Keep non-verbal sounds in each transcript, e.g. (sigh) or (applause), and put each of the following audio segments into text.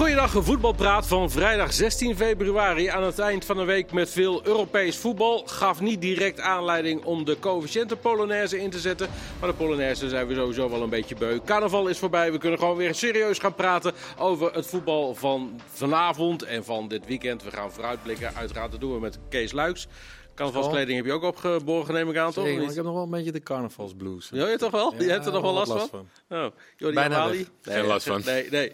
Goeiedag, een voetbalpraat van vrijdag 16 februari. Aan het eind van een week met veel Europees voetbal. Gaf niet direct aanleiding om de coëfficiënte Polonaise in te zetten. Maar de Polonaise zijn we sowieso wel een beetje beu. Carnaval is voorbij. We kunnen gewoon weer serieus gaan praten over het voetbal van vanavond en van dit weekend. We gaan vooruitblikken. Uiteraard dat doen we met Kees Luiks. Carnavalskleding heb je ook opgeborgen, neem ik aan, toch? Zeker, ik heb nog wel een beetje de carnavalsblues. Ja, je toch wel? Ja, je hebt er nog wel last van? Oh, Jordi Bijna Amali? weg. Geen last van. Nee, nee.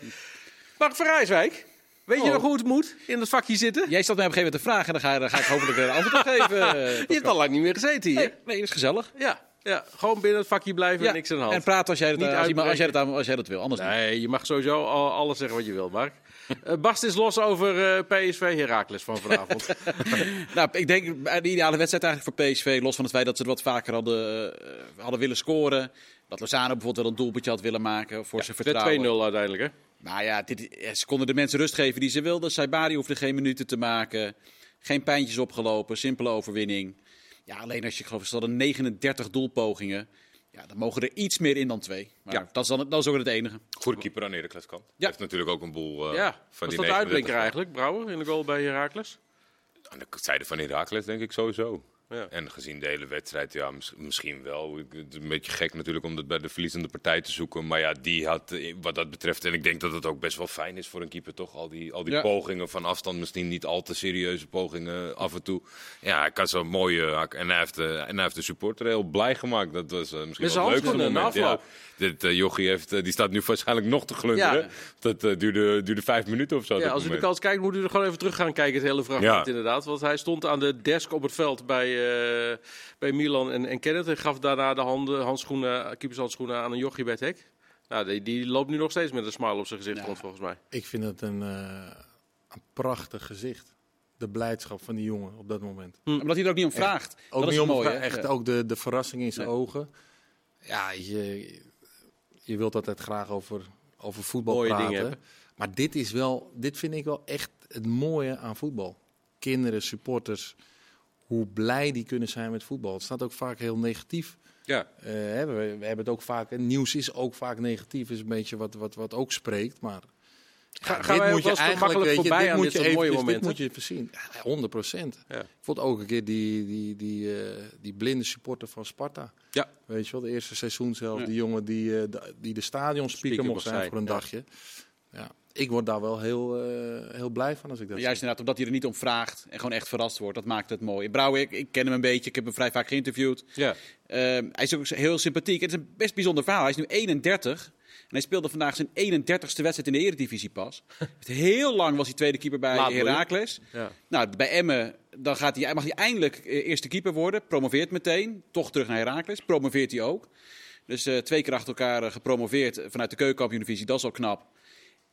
Mark van Rijswijk, weet je Oh. nog hoe het moet in het vakje zitten? Jij stelt mij op een gegeven moment te vragen en dan ga, dan ga ik hopelijk een antwoord op geven. (laughs) eh, Je hebt al lang niet meer gezeten hier. Nee, nee, dat is gezellig. Ja, ja, gewoon binnen het vakje blijven Ja, en niks aan de hand. En praat als jij, dat, Niet als, als, jij dat, als jij dat wil, anders niet. Nee, je mag sowieso al, alles zeggen wat je wilt, Mark. (laughs) Eh Bast is los over eh, PSV Heracles van vanavond. (laughs) Nou, ik denk de ideale wedstrijd eigenlijk voor PSV, los van het feit dat ze er wat vaker hadden, eh, hadden willen scoren. Dat Lozano bijvoorbeeld wel een doelpuntje had willen maken voor zijn De 2-0 vertrouwen. uiteindelijk, hè? Nou ja, dit, ja, ze konden de mensen rust geven die ze wilden. Saibari hoefde geen minuten te maken. Geen pijntjes opgelopen, simpele overwinning. Ja, alleen als je, ik geloof, ze hadden 39 doelpogingen. Ja, dan mogen er iets meer in dan twee. Maar Ja. dat, is dan, dat is ook het enige. Goede keeper aan Heracles kan. Ja. Heeft natuurlijk ook een boel eh, ja, van was die dat de uitblinker 39. eigenlijk, Brouwer, in de goal bij Heracles? Aan de zijde van Heracles denk ik sowieso. Ja. En gezien de hele wedstrijd, ja, mis- misschien wel. Ik- Het is een beetje gek natuurlijk om dat bij de verliezende partij te zoeken. Maar ja, die had eh, wat dat betreft. En ik denk dat het ook best wel fijn is voor een keeper, toch? Al die, al die Ja. pogingen van afstand, misschien niet al te serieuze pogingen af en toe. Ja, hij kan zo'n mooie. En hij heeft, eh, en hij heeft de supporter heel blij gemaakt. Dat was eh, misschien wel handschoenen na moment. Ja. Dit, eh, Jochie heeft, die staat nu waarschijnlijk nog te glunderen. Ja. Dat duurde, duurde vijf minuten of zo. Ja, als u de kans kijkt, moet u er gewoon even terug gaan kijken, het hele fragment inderdaad. Want hij stond aan de desk op het veld bij, eh, bij Milan en, en Kenneth. En gaf daarna de handen, handschoenen, keepershandschoenen aan een jochie bij het hek. Nou, die, die loopt nu nog steeds met een smile op zijn gezicht Ja. rond, volgens mij. Ik vind het een, eh, een prachtig gezicht. De blijdschap van die jongen op dat moment. Omdat hij er ook niet om vraagt. Ook dat niet is om mooi. echt Ja. ook de, de verrassing in zijn Nee. ogen. Ja, je, je wilt altijd graag over, over voetbal Mooie praten. Maar dit is wel, dit vind ik wel echt het mooie aan voetbal. Kinderen, supporters, hoe blij die kunnen zijn met voetbal. Het staat ook vaak heel negatief. Ja. Hè, we, we hebben het ook vaak, en nieuws is ook vaak negatief, is een beetje wat, wat, wat ook spreekt. Maar Ga- ja, gaan wel eens te makkelijk voorbij aan dit soort mooie dit momenten? moet je even zien. Ja, 100 procent. Ja. Ik vond ook een keer die, die, die, eh, die blinde supporter van Sparta. Ja. Weet je wel, de eerste seizoen zelf. Die jongen die, eh, die de stadionspeaker Speaker mocht zijn voor een dagje. Ja. Ik word daar wel heel, eh, heel blij van als ik dat Juist inderdaad, omdat hij er niet om vraagt en gewoon echt verrast wordt. Dat maakt het mooi. Brouwer, ik, ik ken hem een beetje. Ik heb hem vrij vaak geïnterviewd. Ja. Ehm, hij is ook heel sympathiek. Het is een best bijzonder verhaal. Hij is nu 31. En hij speelde vandaag zijn 31ste wedstrijd in de Eredivisie pas. (laughs) heel lang was hij tweede keeper bij? Heracles. Ja. Nou, bij Emmen dan gaat hij, mag hij eindelijk eh, eerste keeper worden. Promoveert meteen. Toch terug naar Heracles. Promoveert hij ook. Dus eh, twee keer achter elkaar gepromoveerd vanuit de keukenkampioen-divisie. Dat is al knap.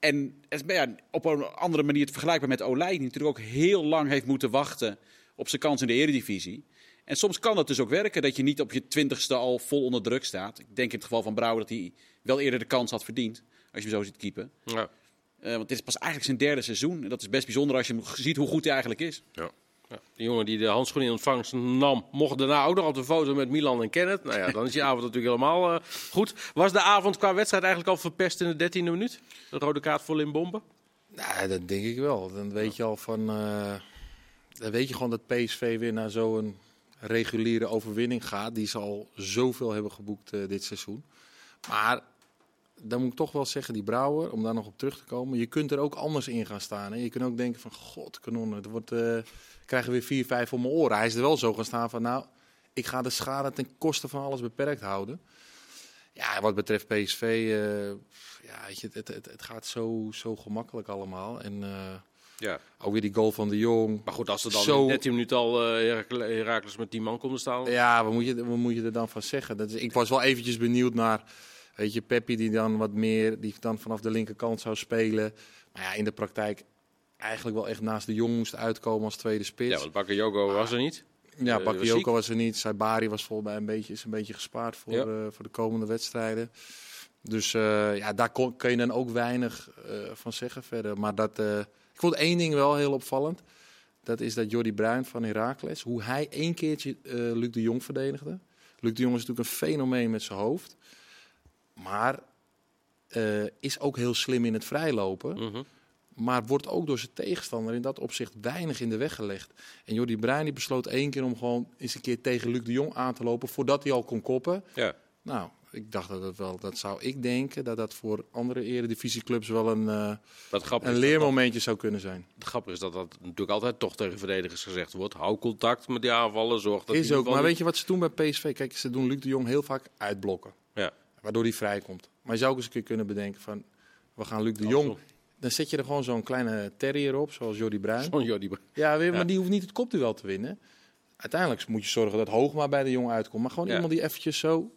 En ja, op een andere manier te vergelijkbaar met Olij, die natuurlijk ook heel lang heeft moeten wachten op zijn kans in de Eredivisie. En soms kan het dus ook werken dat je niet op je twintigste al vol onder druk staat. Ik denk in het geval van Brouwer dat hij wel eerder de kans had verdiend, als je hem zo ziet keepen. Ja. Eh, want dit is pas eigenlijk zijn derde seizoen. En dat is best bijzonder als je ziet hoe goed hij eigenlijk is. Ja. Ja, die jongen die de handschoen in ontvangst nam, mocht daarna ook nog op de foto met Milan en Kenneth. Nou ja, dan is die (laughs) avond natuurlijk helemaal eh, goed. Was de avond qua wedstrijd eigenlijk al verpest in de dertiende minuut? De rode kaart voor Limbombe? Nou, dat denk ik wel. Dan weet je al van. eh, dan weet je gewoon dat PSV weer naar zo'n reguliere overwinning gaat. Die ze al zoveel hebben geboekt eh, dit seizoen. Maar dan moet ik toch wel zeggen, die Brouwer, om daar nog op terug te komen. Je kunt er ook anders in gaan staan. Hè? Je kunt ook denken van, god, kanonnen, het wordt, eh, krijgen we weer 4, 5 om mijn oren. Hij is er wel zo gaan staan van, nou, ik ga de schade ten koste van alles beperkt houden. Ja, wat betreft PSV, eh, ja, weet je, het, het, het gaat zo, zo gemakkelijk allemaal. En eh, Ja. ook weer die goal van de Jong. Maar goed, als er dan Zo- in 13 minuten al Herakle- Herakles met 10 man konden staan. Ja, wat moet je, wat moet je er dan van zeggen? Dat is, ik was wel eventjes benieuwd naar, weet je, Peppi die dan wat meer, die dan vanaf de linkerkant zou spelen. Maar ja, in de praktijk eigenlijk wel echt naast de Jong moest uitkomen als tweede spits. Ja, want Bakayoko was er niet. Ja, Eh, Bakayoko was er niet. Saibari was volgens mij een beetje, is een beetje gespaard voor, Ja. eh, voor de komende wedstrijden. Dus eh, ja, daar kon, kun je dan ook weinig van zeggen verder. Maar dat, ik vond één ding wel heel opvallend. Dat is dat Jordi Bruin van Heracles, hoe hij één keertje Luc de Jong verdedigde. Luc de Jong is natuurlijk een fenomeen met zijn hoofd. Maar eh, is ook heel slim in het vrijlopen. Mhm. Maar wordt ook door zijn tegenstander in dat opzicht weinig in de weg gelegd. En Jordi Bruin die besloot één keer om gewoon eens een keer tegen Luc de Jong aan te lopen. Voordat hij al kon koppen. Ja. Nou, ik dacht dat het wel, dat zou ik denken, dat dat voor andere eredivisieclubs wel een, eh, een dat- leermomentje zou kunnen zijn. Het grappige is dat dat natuurlijk altijd toch tegen verdedigers gezegd wordt. Hou contact met die aanvallen, zorg dat Is ook, maar weet je wat ze doen bij PSV? Kijk, ze doen Luc de Jong heel vaak uitblokken, Ja. Waardoor hij vrijkomt. Maar je zou ook eens een keer kunnen bedenken van, we gaan Luc de Jong... Dan zet je er gewoon zo'n kleine terrier op, zoals Jordi Bruin. Van Jordi Bruin. Ja, weer, Ja. maar die hoeft niet het kopduel te winnen. Uiteindelijk moet je zorgen dat Hoogma bij de Jong uitkomt. Maar gewoon iemand die eventjes zo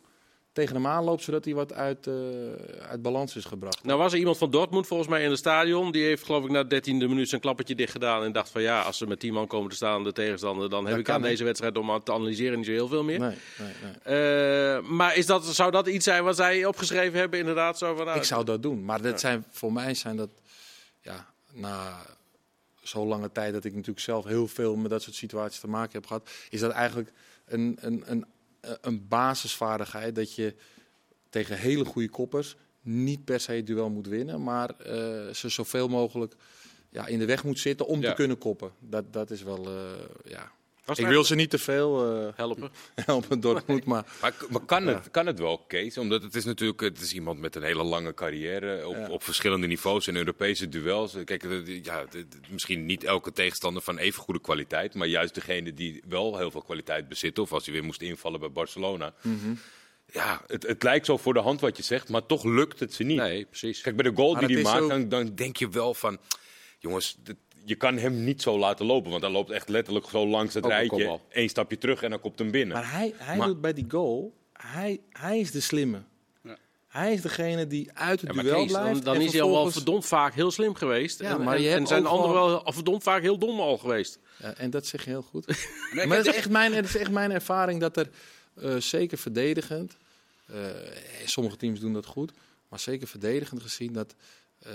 tegen hem aanloopt, zodat hij wat uit, eh, uit balans is gebracht. Nou was er iemand van Dortmund volgens mij in het stadion. Die heeft geloof ik na 13e minuut zijn klappertje dicht gedaan. En dacht van ja, als ze met 10 man komen te staan, de tegenstander, dan heb ik aan deze wedstrijd om te analyseren niet zo heel veel meer. Nee, nee, nee. Eh, maar is dat, zou dat iets zijn wat zij opgeschreven hebben? Inderdaad, zo van, Ik zou dat doen. Maar dat zijn, voor mij zijn dat, ja, na zo'n lange tijd dat ik natuurlijk zelf heel veel met dat soort situaties te maken heb gehad, is dat eigenlijk een, een, een, een basisvaardigheid dat je tegen hele goede koppers niet per se het duel moet winnen, maar eh, ze zoveel mogelijk ja, in de weg moet zitten om Ja. te kunnen koppen. Dat, dat is wel, eh, ja. Was Ik het wil ze niet te veel eh, helpen. (laughs) helpen, Dortmund, maar (laughs) Maar, maar kan, het, kan het wel, Kees? Omdat het is natuurlijk het is iemand met een hele lange carrière op, Ja. op verschillende niveaus in Europese duels. Kijk, het- ja, het- het- misschien niet elke tegenstander van even goede kwaliteit, maar juist degene die wel heel veel kwaliteit bezitten, of als hij weer moest invallen bij Barcelona. Mhm. Ja, het, het lijkt zo voor de hand wat je zegt, maar toch lukt het ze niet. Nee, precies. Kijk, bij de goal Maar die hij het maakt, ook- dan, dan denk je wel van... Jongens, dit- je kan hem niet zo laten lopen. Want hij loopt echt letterlijk zo langs het rijtje. Eén stapje terug en dan komt hem binnen. Maar hij, hij Maar- doet bij die goal, hij, hij is de slimme. Ja. Hij is degene die uit het Ja, duel Kees, blijft. dan, dan is hij al wel verdomd vaak heel slim geweest. Ja, en, maar en- je en zijn de anderen wel verdomd vaak heel dom al geweest. Ja, en dat zeg je heel goed. Maar (laughs) maar het is, echt mijn, het is echt mijn ervaring dat er eh, zeker verdedigend, eh, sommige teams doen dat goed, maar zeker verdedigend gezien dat eh,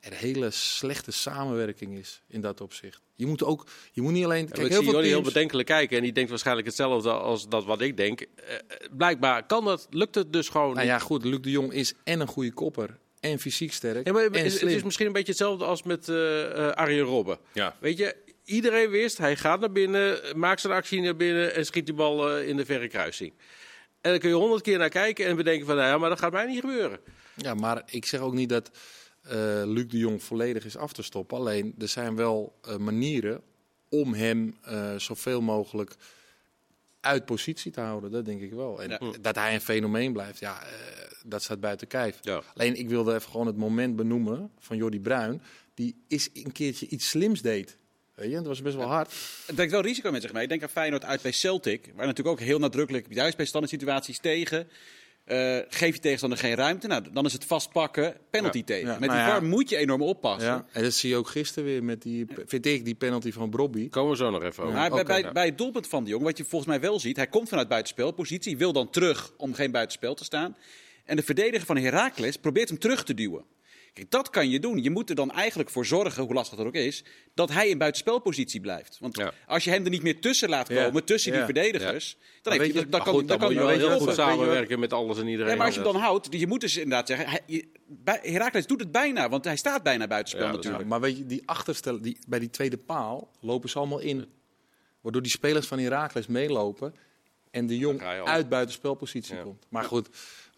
er hele slechte samenwerking is in dat opzicht. Je moet ook, je moet niet alleen. Kijk, Kijk, ik heel zie Jordi heel bedenkelijk kijken en die denkt waarschijnlijk hetzelfde als dat wat ik denk. Eh, eh, blijkbaar kan dat, lukt het dus gewoon Nou niet. ja, goed. Luc de Jong is en een goede kopper en fysiek sterk. Ja, maar en het, is misschien een beetje hetzelfde als met eh eh, Arjen Robben. Ja. Weet je, iedereen wist, hij gaat naar binnen, maakt zijn actie naar binnen en schiet die bal eh, in de verre kruising. En dan kun je honderd keer naar kijken en bedenken van, nou ja, maar dat gaat mij niet gebeuren. Ja, maar ik zeg ook niet dat Luc de Jong volledig is af te stoppen. Alleen er zijn wel eh, manieren om hem eh, zoveel mogelijk uit positie te houden. Dat denk ik wel. En Ja. dat hij een fenomeen blijft, ja, eh, dat staat buiten kijf. Ja. Alleen ik wilde even gewoon het moment benoemen van Jordi Bruin. Die is een keertje iets slims deed. Weet je, dat was best wel hard. Het brengt wel risico met zich mee. Ik denk aan Feyenoord uit bij Celtic. Waar natuurlijk ook heel nadrukkelijk, juist bij standaard situaties tegen. Eh, geef je tegenstander geen ruimte. Nou, dan is het vastpakken, penalty Ja. tegen. Ja, Met nou die ja. VAR moet je enorm oppassen. Ja. En dat zie je ook gisteren weer met die, vind ik, die penalty van Brobby. Komen we zo nog even over. Maar bij, Oké, bij, ja. bij het doelpunt van de Jong, wat je volgens mij wel ziet, hij komt vanuit buitenspelpositie, wil dan terug om geen buitenspel te staan. En de verdediger van Heracles probeert hem terug te duwen. Kijk, dat kan je doen. Je moet er dan eigenlijk voor zorgen, hoe lastig dat ook is, dat hij in buitenspelpositie blijft. Want Ja. als je hem er niet meer tussen laat Ja. komen, tussen die Ja. verdedigers, dan, je- kan, goed, dan dan kan je hij wel heel goed samenwerken met alles en iedereen. Ja, maar als je hem dan houdt, je moet dus inderdaad zeggen, hij, je, bij, Heracles doet het bijna, want hij staat bijna buitenspel natuurlijk. Maar weet je, die achterstellen, die, bij die tweede paal lopen ze allemaal in. Waardoor die spelers van Heracles meelopen en de Jong uit buitenspelpositie Ja. komt. Maar goed,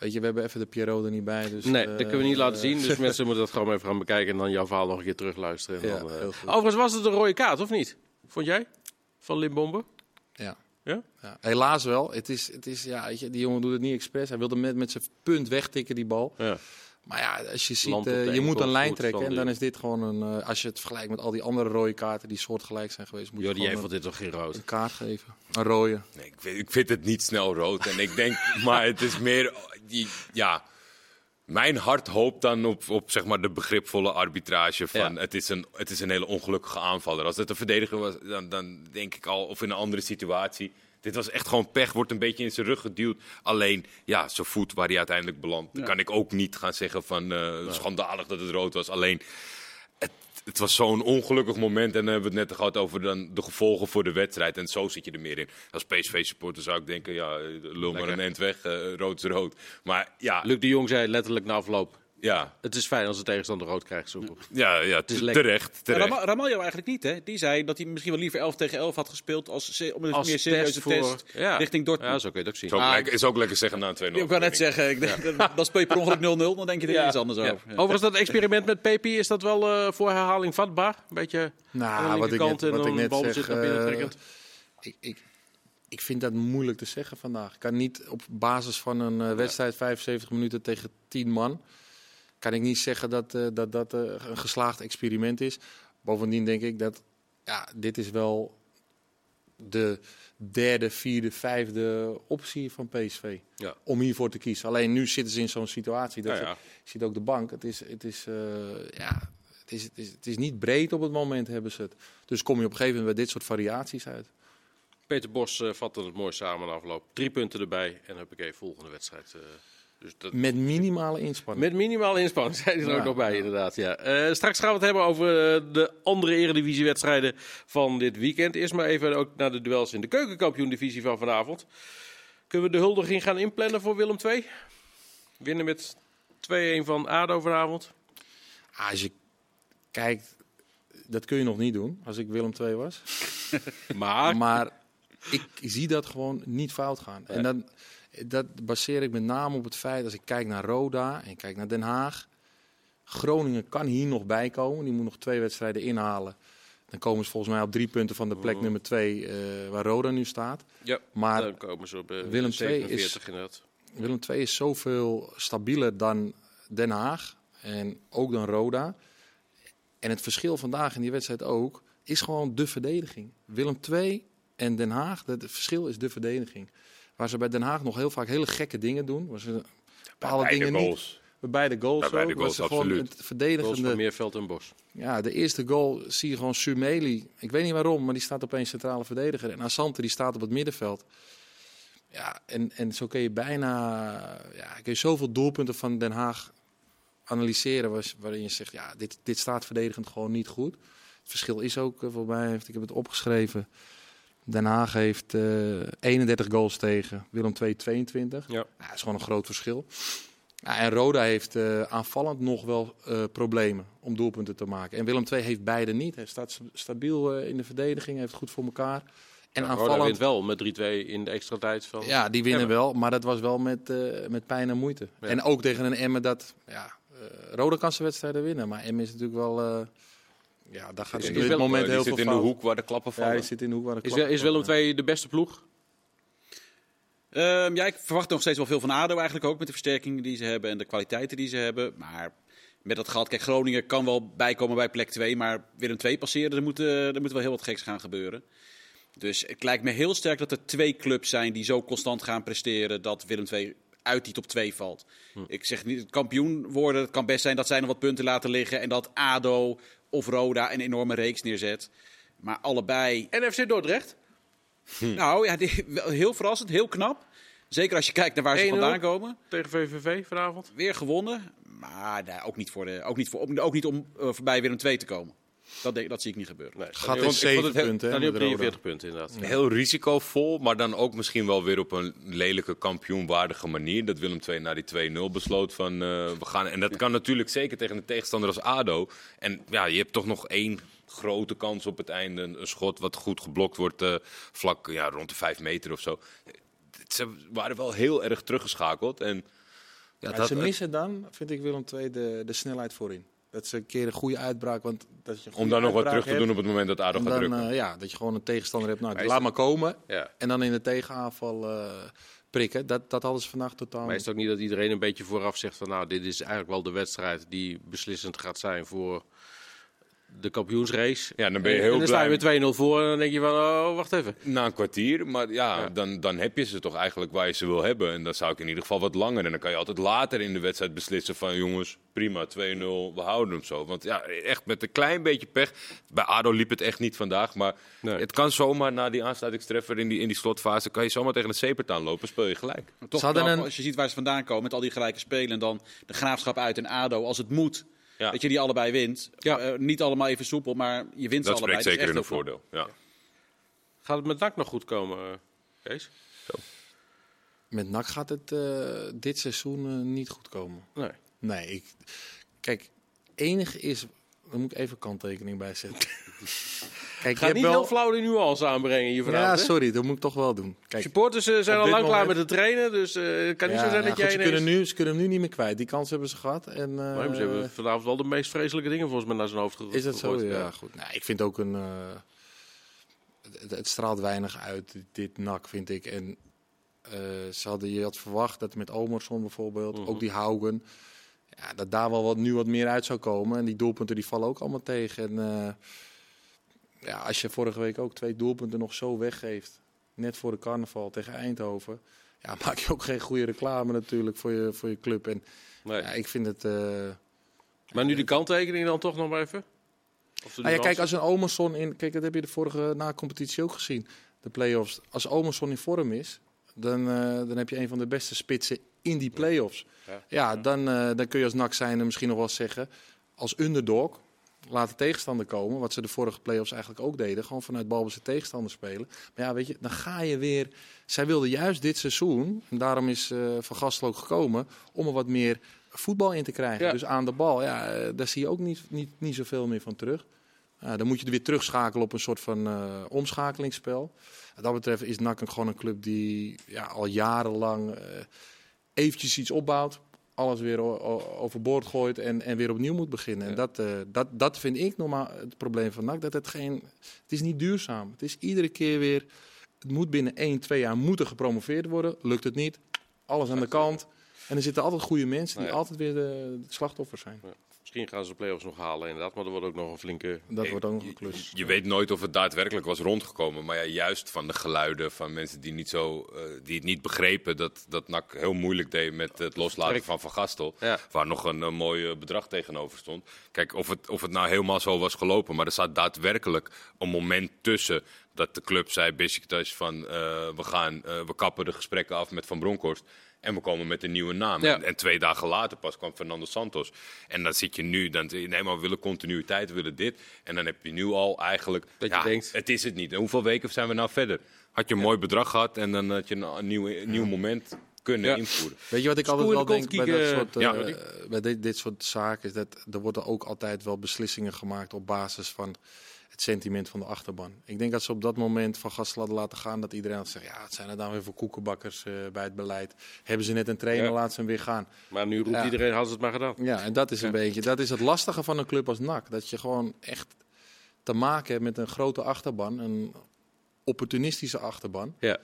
weet je, we hebben even de Pierrot er niet bij. Dus, Nee, dat kunnen we niet laten eh, zien. Dus (laughs) mensen moeten dat gewoon even gaan bekijken en dan jouw verhaal nog een keer terugluisteren. En Ja, dan, eh. heel goed. Overigens was het een rode kaart, of niet? Vond jij? Van Limbombe? Ja. Ja? Ja, helaas wel. Het is, het is, ja, weet je, die jongen doet het niet expres. Hij wilde met, met zijn punt wegtikken, die bal. Ja. Maar ja, als je ziet, eh, je moet een lijn trekken. En dan is dit gewoon een, eh, als je het vergelijkt met al die andere rode kaarten die soortgelijk zijn geweest, moet je vond een, dit toch geen rood? een kaart geven. Een rode. Nee, ik, vind, ik vind het niet snel rood. En ik denk, (laughs) maar het is meer, die, ja. Mijn hart hoopt dan op, op zeg maar de begripvolle arbitrage van Ja. het, is een, het is een hele ongelukkige aanvaller. Als het een verdediger was, dan, dan denk ik al, of in een andere situatie, dit was echt gewoon pech. Wordt een beetje in zijn rug geduwd. Alleen, ja, zijn voet waar hij uiteindelijk belandt. Ja. Kan ik ook niet gaan zeggen van eh, schandalig dat het rood was. Alleen, het, was zo'n ongelukkig moment. En dan hebben we het net gehad over dan de gevolgen voor de wedstrijd. En zo zit je er meer in. Als PSV-supporter zou ik denken, ja, lul maar een end weg. eh, rood is rood. Maar ja, Luc de Jong zei letterlijk na afloop. Ja, Het is fijn als de tegenstander rood krijgt. Zo. ja, ja is te- lekker. terecht. Terecht. Rama- Ramaljo eigenlijk niet, hè? Die zei dat hij misschien wel liever 11 tegen 11 had gespeeld als, om een meer serieuze test, ja. richting Dortmund. Ja, zo kun je het ook zien. Is ook, Ah, lekker, is ook lekker zeggen na een 2-0. ik wou net zeggen, ik denk, dat- dan speel je per ongeluk 0-0, dan denk je er Ja. iets anders Ja. over. Ja. Overigens, dat experiment met Pepi, is dat wel eh, voor herhaling vatbaar? Een beetje aan de Nou, wat ik net, en wat ik dan net bal zeg, zit naar binnen trekkend. ik, ik, ik vind dat moeilijk te zeggen vandaag. Ik kan niet op basis van een eh, wedstrijd 75 minuten tegen 10 man, kan ik niet zeggen dat eh, dat, dat eh, een geslaagd experiment is. Bovendien denk ik dat ja, dit is wel de derde, vierde, vijfde optie van PSV. Ja. Om hiervoor te kiezen. Alleen nu zitten ze in zo'n situatie. Dat Ja, je ziet ook de bank. Het is, het is, eh, ja, het is, het, is, het is niet breed op het moment hebben ze het. Dus kom je op een gegeven moment bij dit soort variaties uit. Peter Bos eh, vatte het mooi samen na afloop. Drie punten erbij en heb ik even volgende wedstrijd. Dus dat, Met minimale inspanning. Met minimaal inspanning, (laughs) zei hij er Ja, ook nog bij, ja. inderdaad. Ja. Eh, straks gaan we het hebben over eh, de andere eredivisiewedstrijden van dit weekend. Eerst maar even ook naar de duels in de keukenkampioen-divisie van vanavond. Kunnen we de huldiging gaan inplannen voor Willem II? Winnen met 2-1 van ADO vanavond. Ah, als je kijkt, dat kun je nog niet doen als ik Willem II was. (laughs) Maar, Maar ik zie dat gewoon niet fout gaan. En dan, dat baseer ik met name op het feit, als ik kijk naar Roda en ik kijk naar Den Haag. Groningen kan hier nog bij komen. Die moet nog twee wedstrijden inhalen. Dan komen ze volgens mij op drie punten van de plek Oh. nummer twee, eh, waar Roda nu staat. ja, Maar dan komen ze op eh, Willem II is- 47 inderdaad. Willem II is zoveel stabieler dan Den Haag en ook dan Roda. En het verschil vandaag in die wedstrijd ook, is gewoon de verdediging. Willem II en Den Haag, het verschil is de verdediging. Waar ze bij Den Haag nog heel vaak hele gekke dingen doen. Waar ze bepaalde Beide dingen niet... goals. Bij beide goals Bij ook. waar goals, ze gewoon absoluut. het Goals verdedigende... van Meerveld en Bos. Ja, de eerste goal zie je gewoon Sumeli. Ik weet niet waarom, maar die staat opeens centrale verdediger. En Asante die staat op het middenveld. Ja, en, en zo kun je bijna ja, kun je zoveel doelpunten van Den Haag analyseren. waar- Waarin je zegt, ja, dit, dit staat verdedigend gewoon niet goed. Het verschil is ook, eh, voor mij, heeft, ik heb het opgeschreven. Den Haag heeft eh 31 goals tegen, Willem II 22. Ja. dat is gewoon een groot verschil. Ja, en Roda heeft eh, aanvallend nog wel eh, problemen om doelpunten te maken. En Willem II heeft beide niet. Hij staat sta- stabiel eh, in de verdediging, heeft goed voor elkaar. En En Roda aanvallend, wint wel met 3-2 in de extra tijd van... ja, die winnen Emmen. wel, maar dat was wel met, eh, met pijn en moeite. Ja. En ook tegen een Emmen dat, ja, eh Roda kan zijn wedstrijden winnen, maar Emmen is natuurlijk wel, eh, ja, daar gaat Is- op is dit moment die heel zit veel in de hoek waar de klappen Ja, vallen. die zit in de hoek waar de Is, klap is Willem valt. II de beste ploeg? Ehm, ja, ik verwacht nog steeds wel veel van ADO eigenlijk ook met de versterkingen die ze hebben en de kwaliteiten die ze hebben. Maar met dat gat, kijk, Groningen kan wel bijkomen bij plek 2, maar Willem 2 passeren, er moet, eh, er moet wel heel wat geks gaan gebeuren. Dus het lijkt me heel sterk dat er twee clubs zijn die zo constant gaan presteren dat Willem 2 uit die top 2 valt. Ik zeg niet kampioen worden, het kan best zijn dat zij nog wat punten laten liggen en dat ADO of Roda een enorme reeks neerzet. Maar allebei NFC Dordrecht? nou ja, die- heel verrassend, heel knap. Zeker als je kijkt naar waar ze 1-0. vandaan komen. Tegen VVV vanavond. Weer gewonnen. Maar ook, niet voor de, ook, niet voor, ook niet om eh, voorbij Willem 2 te komen. Dat, denk, dat zie ik niet gebeuren. Nee, ik vond 7 het heel- punten. Dan op met Roda. 43 punten inderdaad. Heel risicovol, maar dan ook misschien wel weer op een lelijke kampioenwaardige manier. Dat Willem II na die 2-0 besloot van eh, we gaan. En dat kan natuurlijk zeker tegen een tegenstander als ADO. En ja, je hebt toch nog één grote kans op het einde. Een, schot wat goed geblokt wordt eh, vlak ja, rond de 5 meter of zo. Ze waren wel heel erg teruggeschakeld. En, ja, Ja, dat, ze missen dan, vind ik Willem II, de, de snelheid voorin. Dat ze een keer een goede uitbraak, want dat je een om dan nog wat terug te hebt, doen op het moment dat ADO gaat dan, drukken. eh, ja, dat je gewoon een tegenstander hebt. Nou, is laat maar komen. Ja. En dan in de tegenaanval eh, prikken. Dat, dat hadden ze vandaag totaal Maar is het ook niet dat iedereen een beetje vooraf zegt van nou, dit is eigenlijk wel de wedstrijd die beslissend gaat zijn voor de kampioensrace. Ja, dan ben je En- heel en dan sta blij. je met 2-0 voor en dan denk je van, oh, wacht even. Na een kwartier, maar ja, Ja. Dan, dan heb je ze toch eigenlijk waar je ze wil hebben. En dan zou ik in ieder geval wat langer. En dan kan je altijd later in de wedstrijd beslissen van jongens, prima, 2-0, we houden hem zo. Want ja, echt met een klein beetje pech. Bij ADO liep het echt niet vandaag, maar Nee. het kan zomaar na die aansluitingstreffer in die, in die slotfase, kan je zomaar tegen een zeepert aanlopen, speel je gelijk. Maar toch Ze hadden knap, een- als je ziet waar ze vandaan komen met al die gelijke spelen. En dan de graafschap uit en ADO als het moet. Ja. Dat je die allebei wint. Ja. Eh, niet allemaal even soepel, maar je wint Dat ze allebei. spreekt zeker in Dat een voordeel. Ja. Gaat het met NAC nog goed komen, eh, Kees? Met NAC gaat het eh, dit seizoen niet goed komen. Nee. Nee, ik, kijk, enige is, daar moet ik even kanttekening bij zetten. (laughs) Kijk, Ga niet heel flauw die nuance aanbrengen hier Ja, vanavond. hè? sorry, dat moet ik toch wel doen. Kijk, Supporters eh, zijn al lang klaar met moment- het trainen, dus eh, het kan niet ja, zo zijn dat jij goed, ze, kunnen nu, ze kunnen hem nu niet meer kwijt. Die kans hebben ze gehad. En, eh, Maar ze hebben vanavond wel de meest vreselijke dingen volgens mij naar zijn hoofd gegooid. Is dat zo? Ja, goed. Nou, ik vind ook een. eh, het, het straalt weinig uit, dit nak, vind ik. En eh, ze hadden, je had verwacht dat met Omerson bijvoorbeeld, Mhm. ook die Haugen, ja, dat daar wel wat, nu wat meer uit zou komen. En die doelpunten die vallen ook allemaal tegen. En eh, ja, als je vorige week ook twee doelpunten nog zo weggeeft, net voor de carnaval tegen Eindhoven, ja, (laughs) maak je ook geen goede reclame natuurlijk voor je, voor je club. En Nee. ja, ik vind het. eh, Maar nu de kanttekening dan toch nog maar even? Of Nou ja, kijk, als een Omerson in. Kijk, dat heb je de vorige na-competitie ook gezien. De play-offs. Als Omerson in vorm is, dan, eh, dan heb je een van de beste spitsen in die play-offs. Ja. Ja, dan, eh, dan kun je als NAC zijn misschien nog wel zeggen. Als underdog. Laat de tegenstander komen. Wat ze de vorige play-offs eigenlijk ook deden. Gewoon vanuit balbezit tegenstander spelen. Maar ja, weet je, dan ga je weer. Zij wilden juist dit seizoen. En daarom is eh Van Gastel ook gekomen. Om er wat meer voetbal in te krijgen. Ja. Dus aan de bal. Ja, eh, daar zie je ook niet, niet, niet zoveel meer van terug. Ja, dan moet je er weer terugschakelen op een soort van eh, omschakelingsspel. Wat dat betreft is NAC gewoon een club die ja, al jarenlang eh eventjes iets opbouwt. Alles weer overboord gooit en, en weer opnieuw moet beginnen. En Ja. dat, eh, dat, dat vind ik normaal het probleem van NAC. Dat het, geen, het is niet duurzaam. Het is iedere keer weer... Het moet binnen 1, 2 jaar moeten gepromoveerd worden. Lukt het niet, alles aan de kant. En er zitten altijd goede mensen die Nou ja. altijd weer de, de slachtoffers zijn. Misschien gaan ze de play-offs nog halen inderdaad, maar er wordt ook nog een flinke... Dat wordt ook nog een klus. Je weet nooit of het daadwerkelijk was rondgekomen. Maar ja, juist van de geluiden van mensen die, niet zo, eh, die het niet begrepen... dat, dat NAC heel moeilijk deed met het loslaten Trek. van Van Gastel. Ja. Waar nog een, mooi eh, bedrag tegenover stond. Kijk, of het, of het nou helemaal zo was gelopen. Maar er staat daadwerkelijk een moment tussen... dat de club zei, Besiktas, van eh, we, gaan, eh, we kappen de gesprekken af met Van Bronckhorst... En we komen met een nieuwe naam. Ja. En, en twee dagen later pas kwam Fernando Santos. En dan zit je nu, dan, nee, maar we willen continuïteit, we willen dit. En dan heb je nu al eigenlijk, Dat je ja, denkt- het is het niet. En hoeveel weken zijn we nou verder? Had je een mooi bedrag gehad en dan had je een, een nieuw, een nieuw moment kunnen Ja. invoeren. Weet je wat ik altijd wel de denk bij, dat soort, Ja. eh, bij dit, dit soort zaken? Is dat er worden ook altijd wel beslissingen gemaakt op basis van het sentiment van de achterban. Ik denk dat ze op dat moment van gasten hadden laten gaan dat iedereen had gezegd, ja, het zijn er dan weer voor koekenbakkers eh, bij het beleid. Hebben ze net een trainer, Ja. laat ze hem weer gaan. Maar nu roept Ja. iedereen, hadden ze het maar gedaan. Ja, en dat is een beetje, dat is het lastige van een club als NAC. Dat je gewoon echt te maken hebt met een grote achterban, een opportunistische achterban. Ja.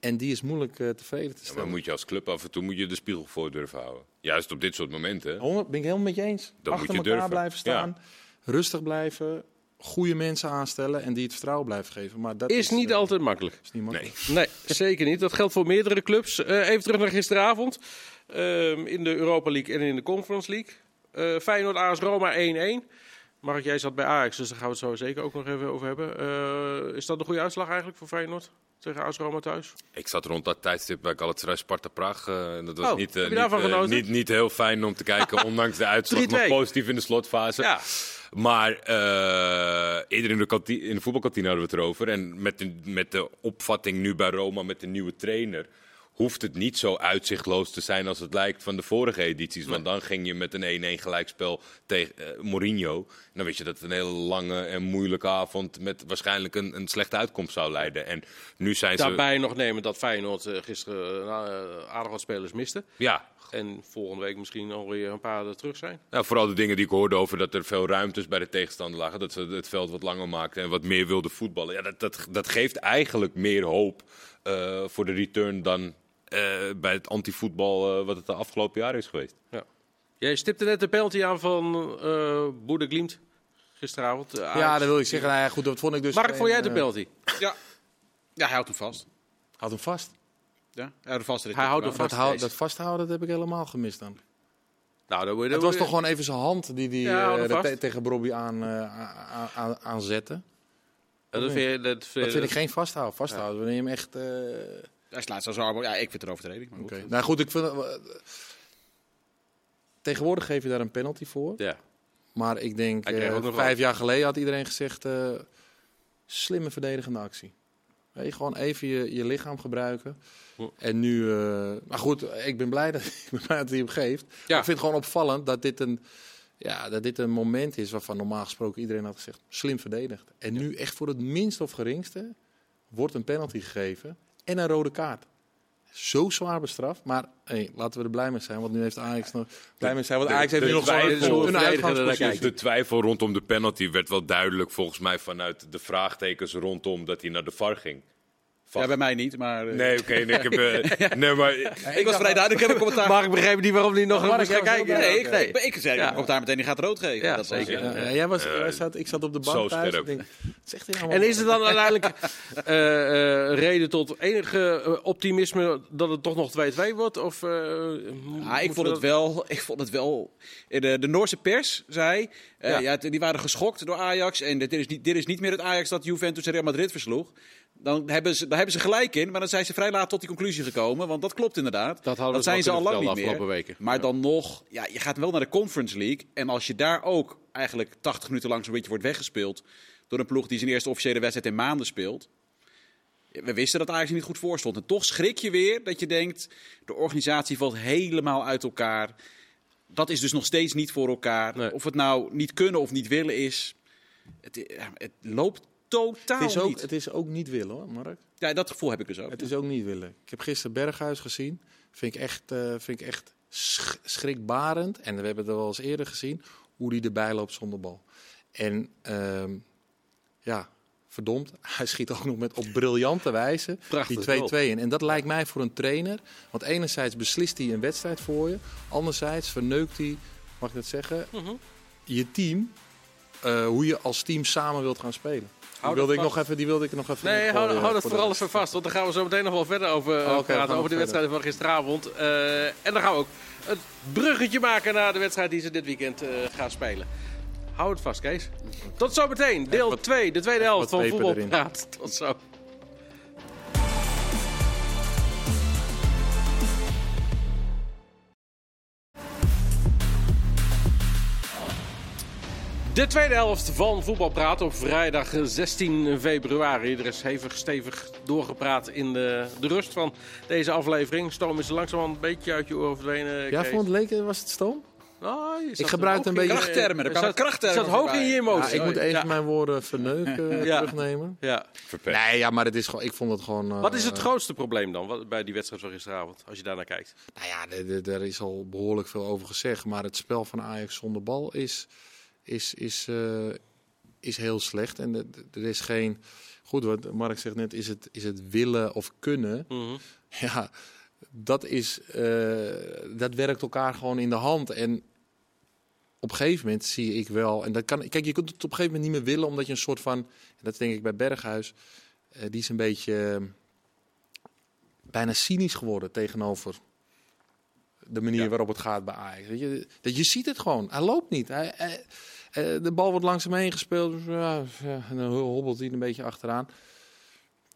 En die is moeilijk eh, tevreden te Ja, maar stellen. moet je als club af en toe moet je de spiegel voor durven houden. Juist op dit soort momenten. 100, ben ik helemaal met je eens. Achter moet je elkaar durven. blijven staan. Rustig blijven. Goede mensen aanstellen en die het vertrouwen blijven geven. Maar dat Is niet eh, altijd makkelijk. is niet makkelijk. Nee. Nee, zeker niet. Dat geldt voor meerdere clubs. Eh, even terug naar gisteravond. Ehm, in de Europa League en in de Conference League. Eh Feyenoord AS Roma 1-1. Mark, jij zat bij Ajax, dus daar gaan we het zo zeker ook nog even over hebben. Eh, is dat een goede uitslag eigenlijk voor Feyenoord? Tegen AS Roma thuis? Ik zat rond dat tijdstip bij Galatasaray Sparta Praag. eh, en dat was Oh, niet, eh, niet, niet, niet heel fijn om te kijken, (laughs) ondanks de uitslag. 3-2. Maar positief in de slotfase. Ja. Maar eerder in de, in de voetbalkantine hadden we het erover. En met de, met de opvatting nu bij Roma met de nieuwe trainer... hoeft het niet zo uitzichtloos te zijn als het lijkt van de vorige edities. Want dan ging je met een 1-1 gelijkspel tegen eh, Mourinho. En dan weet je dat het een hele lange en moeilijke avond... met waarschijnlijk een, een slechte uitkomst zou leiden. En nu zijn ze... Daarbij nog nemen dat Feyenoord eh, gisteren eh, aardig wat spelers miste. Ja, En volgende week misschien alweer een paar er terug zijn. Nou, vooral de dingen die ik hoorde over dat er veel ruimtes bij de tegenstander lagen. Dat ze het veld wat langer maakten en wat meer wilden voetballen. Ja, dat, dat, dat geeft eigenlijk meer hoop voor de return dan bij het antivoetbal eh wat het de afgelopen jaar is geweest. Jij stipte net de penalty aan van eh Boede Glimt gisteravond. Uh, Ja, dat wil ik zeggen. Nou ja, goed, dat vond ik dus... Mark, vond jij eh, penalty? Ja. ja, hij houdt hem vast. Houd hem vast. Ja, hij houdt hem vast. Hij houdt hem Dat, vast. hou- Kees. dat vasthouden, dat heb ik helemaal gemist dan. Nou, dan was toch gewoon even zijn hand die, die Ja, eh, te- tegen Bobby aan, eh, aan, aan, aanzette. Ja, dat vind je- dat Dat vind ik geen vasthouden. Vasthouden, wanneer je hem echt... Hij slaat zo zwaar. Ja, ik vind het een overtreding. Maar goed. Nou goed, ik vind... tegenwoordig geef je daar een penalty voor. Ja. Maar ik denk, eh, nog vijf jaar geleden had iedereen gezegd... eh, slimme verdedigende actie. Je, gewoon even je, je lichaam gebruiken. En nu... eh, maar goed, ik ben blij (laughs) dat, ik ben blij dat hij hem geeft. Ja. Ik vind het gewoon opvallend dat dit een... Ja, dat dit een moment is waarvan normaal gesproken iedereen had gezegd... slim verdedigd. En nu echt voor het minst of geringste... wordt een penalty gegeven en een rode kaart. Zo zwaar bestraft. Maar hey, laten we er blij mee zijn. Want nu heeft Ajax nog... Blij mee zijn, want de- Ajax heeft de nu nog zo'n uitgangspositie. De twijfel rondom de penalty werd wel duidelijk volgens mij vanuit de vraagtekens rondom dat hij naar de VAR ging. Ja, bij mij niet, maar... eh, Nee, oké, nee, ik heb... eh, (laughs) nee, maar... ik was vrij duidelijk. Ik heb een commentaar. Mark begreep niet waarom hij nog Mark moest gaan was kijken. Nee, ik, nee. ik zei, Ja. ik commentaar meteen, die gaat rood geven. Ja, dat was, zeker. eh, Ja, jij was, jij zat, ik zat op de zo bank thuis. scherp. Ik denk, zegt hij allemaal? En is er dan uiteindelijk (laughs) eh, eh, reden tot enige optimisme dat het toch nog 2-2 wordt? Of, eh, Ja, (laughs) ik vond het wel. Ik vond het wel. De, de Noorse pers zei. Eh, Ja. ja. die waren geschokt door Ajax. En dit is, niet, dit is niet meer het Ajax dat Juventus en Real Madrid versloeg. Dan hebben, ze, daar hebben ze gelijk in. Maar dan zijn ze vrij laat tot die conclusie gekomen. Want dat klopt inderdaad. Dat hadden we zijn ze al lang niet meer. weken. Maar Ja. dan nog. Ja, je gaat wel naar de Conference League. En als je daar ook eigenlijk 80 minuten lang zo'n beetje wordt weggespeeld. Door een ploeg die zijn eerste officiële wedstrijd in maanden speelt. We wisten dat Ajax niet goed voor stond. En toch schrik je weer dat je denkt, de organisatie valt helemaal uit elkaar. Dat is dus nog steeds niet voor elkaar. Nee. Of het nou niet kunnen of niet willen is. Het, ja, het loopt totaal het, is ook, niet. het is ook niet willen hoor, Mark. Ja, dat gevoel heb ik dus ook. Het is ook niet willen. Ik heb gisteren Berghuis gezien. Vind ik echt, eh, vind ik echt sch- schrikbarend. En we hebben het wel eens eerder gezien. Hoe hij erbij loopt zonder bal. En ehm, ja, verdomd. (laughs) Hij schiet ook nog met op briljante wijze Prachtig die 2-2 goal. in. En dat lijkt mij voor een trainer. Want enerzijds beslist hij een wedstrijd voor je. Anderzijds verneukt hij, mag ik dat zeggen, Mhm. je team. eh, hoe je als team samen wilt gaan spelen. Die wilde, ik nog even, die wilde ik nog even Nee, hou, hou dat voor even vast. Want daar gaan we zo meteen nog wel verder over eh, Oh, praten. Over de verder. wedstrijden van gisteravond. Eh, en dan gaan we ook het bruggetje maken naar de wedstrijd die ze dit weekend eh, gaan spelen. Hou het vast, Kees. Tot zometeen. Deel wat- 2, de tweede helft van. Voetbalpraat. Tot zo. De tweede helft van Voetbalpraat op vrijdag 16 februari. Er is hevig stevig doorgepraat in de, de rust van deze aflevering. Stoom is langzamerhand een beetje uit je oren verdwenen. Ja, vond het leek, was het stoom? Oh, Ik gebruik een beetje- Krachttermen, er zat- krachttermen zat hoog in je Ja, emotie. ik moet even Ja. mijn woorden verneuken (laughs) Ja. terugnemen. Ja. Verpest. Nee, ja, maar het is gewoon, ik vond het gewoon... eh, Wat is het grootste probleem dan wat- bij die wedstrijd van gisteravond, als je daar naar kijkt? Nou ja, daar is al behoorlijk veel over gezegd. Maar het spel van Ajax zonder bal is, is, is, eh, is heel slecht. En er is geen... Goed, wat Mark zegt net, is het, is het willen of kunnen? Mhm. Ja, dat, is, eh, dat werkt elkaar gewoon in de hand. En op een gegeven moment zie ik wel... En dat kan, kijk, je kunt het op een gegeven moment niet meer willen... omdat je een soort van... Dat denk ik bij Berghuis... eh, die is een beetje... bijna cynisch geworden tegenover de manier Ja. waarop het gaat bij Ajax. Weet je, dat je ziet het gewoon. Hij loopt niet. Hij, hij- eh, de bal wordt langs hem heen gespeeld. Dus, ja, en dan hobbelt hij een beetje achteraan.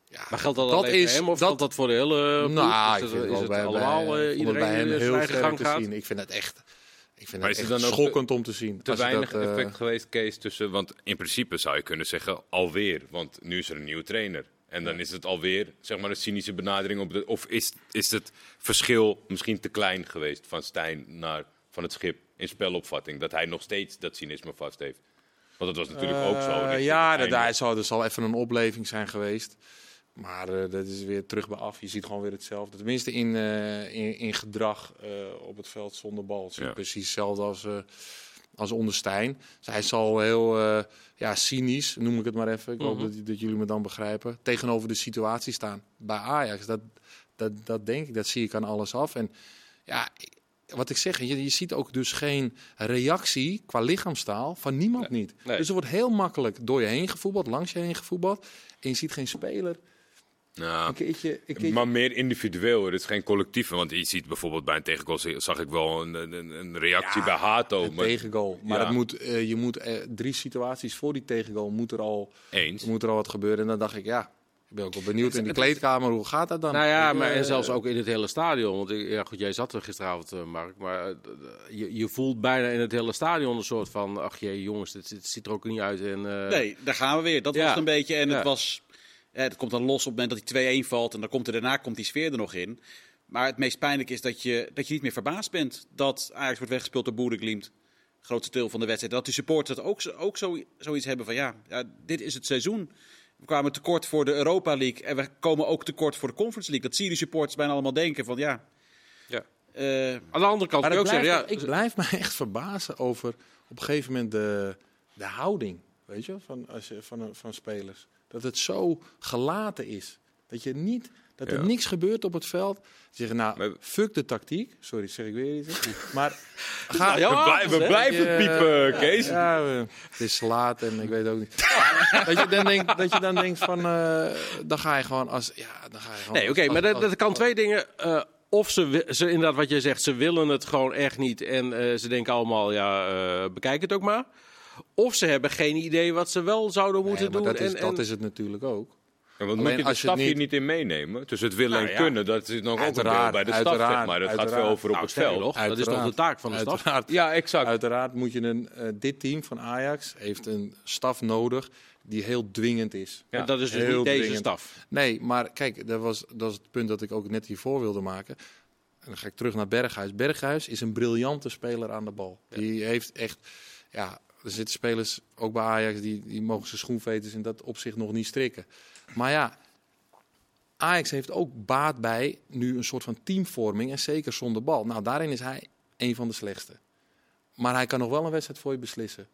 Ja, Maar geldt dat, dat alleen is- hem of dat- geldt dat voor de hele nou, is ik het, is het bij, allemaal bij, eh, iedereen bij hem heel sterk gang te zien. Ik vind het echt, ik vind Maar het is het dan ook schokkend om te zien. te weinig dat, eh, effect geweest, Kees, tussen... Want in principe zou je kunnen zeggen alweer. Want nu is er een nieuwe trainer. En dan is het alweer zeg maar, een cynische benadering. Op de, of is, is het verschil misschien te klein geweest van Stijn naar van het schip in spelopvatting? Dat hij nog steeds dat cynisme vast heeft. Want dat was natuurlijk ook zo. Eh, ja, daar zal, er zal even een opleving zijn geweest. Maar eh, dat is weer terug bij af. Je ziet gewoon weer hetzelfde. Tenminste in, eh, in, in gedrag eh, op het veld zonder bal. Het is Ja. precies hetzelfde als, als onder Stijn. Dus hij zal heel ja, cynisch, noem ik het maar even. Ik hoop Mhm. dat, dat jullie me dan begrijpen. Tegenover de situatie staan bij Ajax. Dat, dat, dat denk ik, dat zie ik aan alles af. En ja, wat ik zeg, je, je ziet ook dus geen reactie qua lichaamstaal van niemand niet. nee. Dus er wordt heel makkelijk door je heen gevoetbald, langs je heen gevoetbald. En je ziet geen speler Nou, een keertje... Een keertje Maar meer individueel, het is geen collectief. Want je ziet bijvoorbeeld bij een tegengoal zag ik wel een, een, een reactie bij Hato. een Maar tegengoal. Maar Ja. het moet, eh, je moet eh, drie situaties voor die tegengoal moet er, al, eens. moet er al wat gebeuren. En dan dacht ik, ja, ik ben ook wel benieuwd in die kleedkamer, hoe gaat dat dan? Nou ja, maar Eh, en zelfs ook in het hele stadion. Want ik- ja, goed, jij zat er gisteravond, Mark. Maar je, je voelt bijna in het hele stadion een soort van... Ach jee, jongens, dit, dit ziet er ook niet uit. En, eh, Nee, daar gaan we weer. Dat Ja. was het een beetje. En Ja. het was. Eh, het komt dan los op het moment dat die 2-1 valt. En dan komt er daarna komt die sfeer er nog in. Maar het meest pijnlijk is dat je, dat je niet meer verbaasd bent dat Ajax wordt weggespeeld door Boerenglimt. Grootste deel van de wedstrijd. Dat die supporters dat ook, ook zo, zoiets hebben van ja, ja, dit is het seizoen. We kwamen tekort voor de Europa League. En we komen ook tekort voor de Conference League. Dat zie je die supporters bijna allemaal denken van ja. Ja. eh, Aan de andere kant je ik ook blijf, zeggen... Ja, ik blijf me echt verbazen over op een gegeven moment de, de houding weet je, van, als je, van, van spelers. Dat het zo gelaten is. Dat, je niet, dat er Ja. niks gebeurt op het veld. Ze zeggen, nou, fuck de tactiek. Sorry, zeg ik weer iets. (laughs) Maar ga, We, blij- we blijven piepen, Kees. Ja, het is laat en ik weet ook niet. (laughs) dat, je dan denkt, dat je dan denkt van, eh, dan ga je gewoon als, ja, dan ga je gewoon. Nee, oké, maar dat, kan twee dingen. eh, of ze, ze, inderdaad, wat jij zegt, ze willen het gewoon echt niet. En eh, ze denken allemaal, ja, bekijk het ook maar. Of ze hebben geen idee wat ze wel zouden Nee, moeten maar doen. dat, is, en, dat is het natuurlijk ook. Ja, want Alleen moet je de staf hier niet- in meenemen? Dus het willen en Nou ja. kunnen, dat is nog ook een deel Uiteraard, bij de staf, zeg maar. Het gaat veel over op Nou, het veld. dat is toch de taak van de staf? Uiteraard. Ja, exact. Uiteraard moet je een, eh, dit team van Ajax heeft een staf nodig die heel dwingend is. En dat is dus Heel niet deze dwingend. staf. Nee, maar kijk, dat was, dat is het punt dat ik ook net hiervoor wilde maken. En dan ga ik terug naar Berghuis. Berghuis is een briljante speler aan de bal. Die heeft echt, ja, er zitten spelers ook bij Ajax die, die mogen zijn schoenveters in dat opzicht nog niet strikken. Maar ja, Ajax heeft ook baat bij nu een soort van teamvorming en zeker zonder bal. Nou, daarin is hij een van de slechtste. Maar hij kan nog wel een wedstrijd voor je beslissen.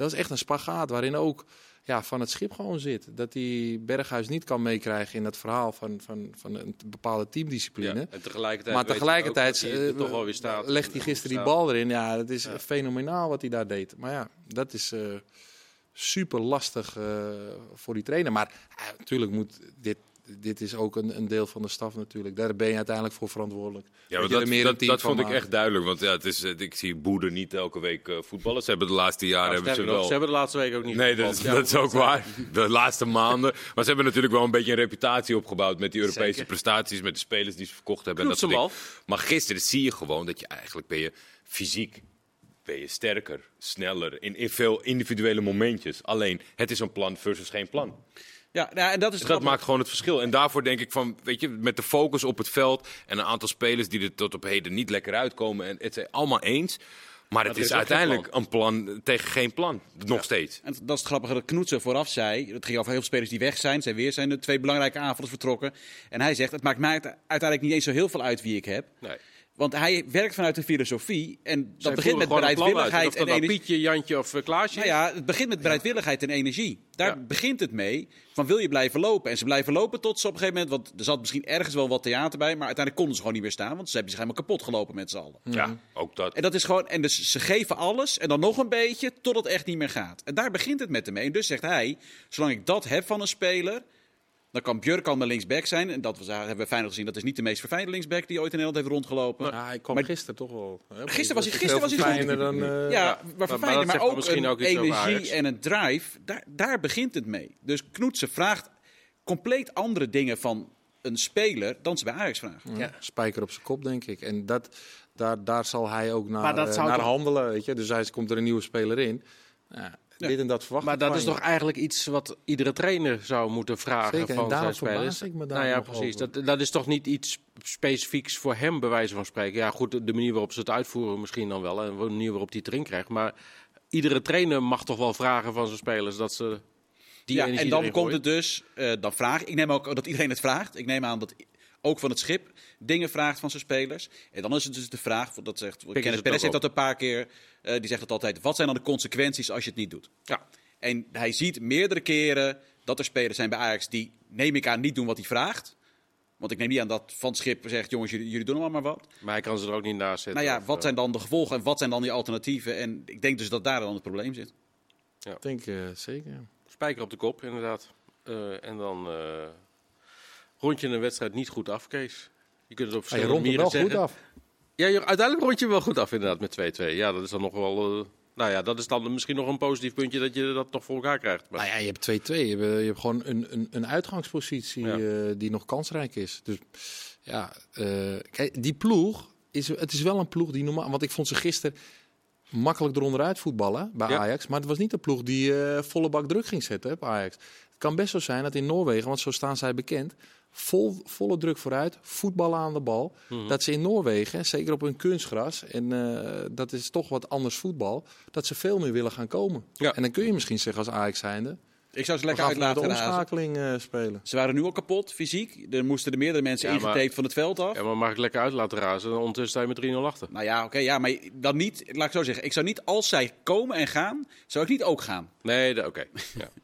Dat is echt een spagaat waarin ook ja, van het schip gewoon zit. Dat hij Berghuis niet kan meekrijgen in het verhaal van, van, van een bepaalde teamdiscipline. En tegelijkertijd Maar tegelijkertijd dat hij er eh, toch wel weer staat. legt hij gisteren die bal erin. Ja, dat is fenomenaal wat hij daar deed. Maar ja, dat is eh, super lastig eh, voor die trainer. Maar natuurlijk moet dit, dit is ook een, een deel van de staf natuurlijk. Daar ben je uiteindelijk voor verantwoordelijk. Ja, maar dat, dat, dat vond ik echt duidelijk. Want ja, het is, eh, ik zie Boede niet elke week eh, voetballen. Ze hebben de laatste jaren Nou, hebben ze wel... ze hebben de laatste week ook niet Nee, dat dat is ook waar. De laatste maanden. Maar ze hebben natuurlijk wel een beetje een reputatie opgebouwd met die Europese Zeker. prestaties, met de spelers die ze verkocht hebben. En dat soort Knoetsenbal. dingen. Maar gisteren zie je gewoon dat je eigenlijk ben je fysiek ben je sterker, sneller, in, in veel individuele momentjes. Alleen, het is een plan versus geen plan. Ja, nou, en dat is dat maakt gewoon het verschil. En daarvoor denk ik van, weet je, met de focus op het veld en een aantal spelers die er tot op heden niet lekker uitkomen. En het zijn allemaal eens. Maar het is, uiteindelijk een plan tegen geen plan. Nog steeds. En dat is het grappige dat Knoetsen vooraf zei. Het ging over heel veel spelers die weg zijn. Zijn weer zijn de twee belangrijke aanvallers vertrokken. En hij zegt: Het maakt mij uiteindelijk niet eens zo heel veel uit wie ik heb. Nee. Want hij werkt vanuit een filosofie. En dat Zij begint met bereidwilligheid en nou energie. Pietje, Jantje of eh, Klaasje Nou ja, het begint met bereidwilligheid en energie. Daar Ja. begint het mee. Van wil je blijven lopen? En ze blijven lopen tot ze op een gegeven moment. Want er zat misschien ergens wel wat theater bij. Maar uiteindelijk konden ze gewoon niet meer staan. Want ze hebben zich helemaal kapot gelopen met z'n allen. Ja, ook dat. En dat is gewoon, en dus ze geven alles en dan nog een beetje tot het echt niet meer gaat. En daar begint het met hem mee. En dus zegt hij, zolang ik dat heb van een speler, dan kan Björk al mijn linksback zijn. En dat was, hebben we Feyenoord gezien, dat is niet de meest verfijnde linksback die ooit in Nederland heeft rondgelopen. Ja, hij kwam Maar- gisteren toch wel. hè? Gisteren was hij- gisteren was hij goed. fijner dan. eh, ja, maar- maar maar verfijnder, maar, ook misschien een ook energie en een drive, daar, daar begint het mee. Dus Knoetsen vraagt compleet andere dingen van een speler dan ze bij Ajax vragen. Ja. Spijker op zijn kop, denk ik. En dat, daar, daar zal hij ook Maar naar, dat eh, zou naar handelen. Weet je? Dus hij komt er een nieuwe speler in. Ja, Dit en dat verwacht Maar dat is toch eigenlijk iets wat iedere trainer zou moeten vragen Zeker, van zijn spelers. verbaas ik me daar nou ja, nog precies. over. Dat, dat is toch niet iets specifieks voor hem, bij wijze van spreken. Ja, goed, de manier waarop ze het uitvoeren misschien dan wel. En de manier waarop hij het erin krijgt. Maar iedere trainer mag toch wel vragen van zijn spelers dat ze die ja, energie en dan erin komt gooien. het dus, eh, dan vraag ik neem ook dat iedereen het vraagt. Ik neem aan dat ook van het schip dingen vraagt van zijn spelers. En dan is het dus de vraag, dat zegt het Kenneth Perez heeft dat een paar keer, eh, die zegt het altijd. Wat zijn dan de consequenties als je het niet doet? Ja. En hij ziet meerdere keren dat er spelers zijn bij Ajax die, neem ik aan, niet doen wat hij vraagt. Want ik neem niet aan dat Van Schip zegt, jongens, jullie, jullie doen allemaal maar wat. Maar hij kan ze er ook niet naast zetten. Nou ja, of, wat eh, zijn dan de gevolgen en wat zijn dan die alternatieven? En ik denk dus dat daar dan het probleem zit. Ik denk eh, zeker. ja. Spijker op de kop, inderdaad. Eh, en dan eh, rond je een wedstrijd niet goed af, Kees. Je kunt het op Ah, je verschillende manieren wel goed af. Ja, uiteindelijk rond je wel goed af, inderdaad, met 2-2. Ja, dat is dan nog wel... eh, nou ja, dat is dan misschien nog een positief puntje dat je dat nog voor elkaar krijgt. Maar, Nou ja, je hebt 2-2. Je, hebt, eh, je hebt gewoon een, een, een uitgangspositie Ja. eh, die nog kansrijk is. Dus ja, kijk, die ploeg, is, het is wel een ploeg die normaal... Want ik vond ze gisteren makkelijk eronderuit voetballen bij Ja. Ajax. Maar het was niet de ploeg die volle bak druk ging zetten hè, bij Ajax. Het kan best zo zijn dat in Noorwegen, want zo staan zij bekend... Vol, volle druk vooruit, voetballen aan de bal. Mhm. Dat ze in Noorwegen, zeker op hun kunstgras, en eh, dat is toch wat anders voetbal, dat ze veel meer willen gaan komen. Ja. En dan kun je misschien zeggen als Ajax zijnde, Ik zou ze lekker vanuit de omschakeling eh, spelen. Ze waren nu al kapot, fysiek. Er moesten er meerdere mensen Ja, ingetaped van het veld af. ja, maar mag ik lekker uit laten razen en ondertussen sta je met 3-0 achter. Nou ja, oké, ja, maar dan niet, laat ik zo zeggen. Ik zou niet, als zij komen en gaan, zou ik niet ook gaan. Nee, oké. Ja. (laughs)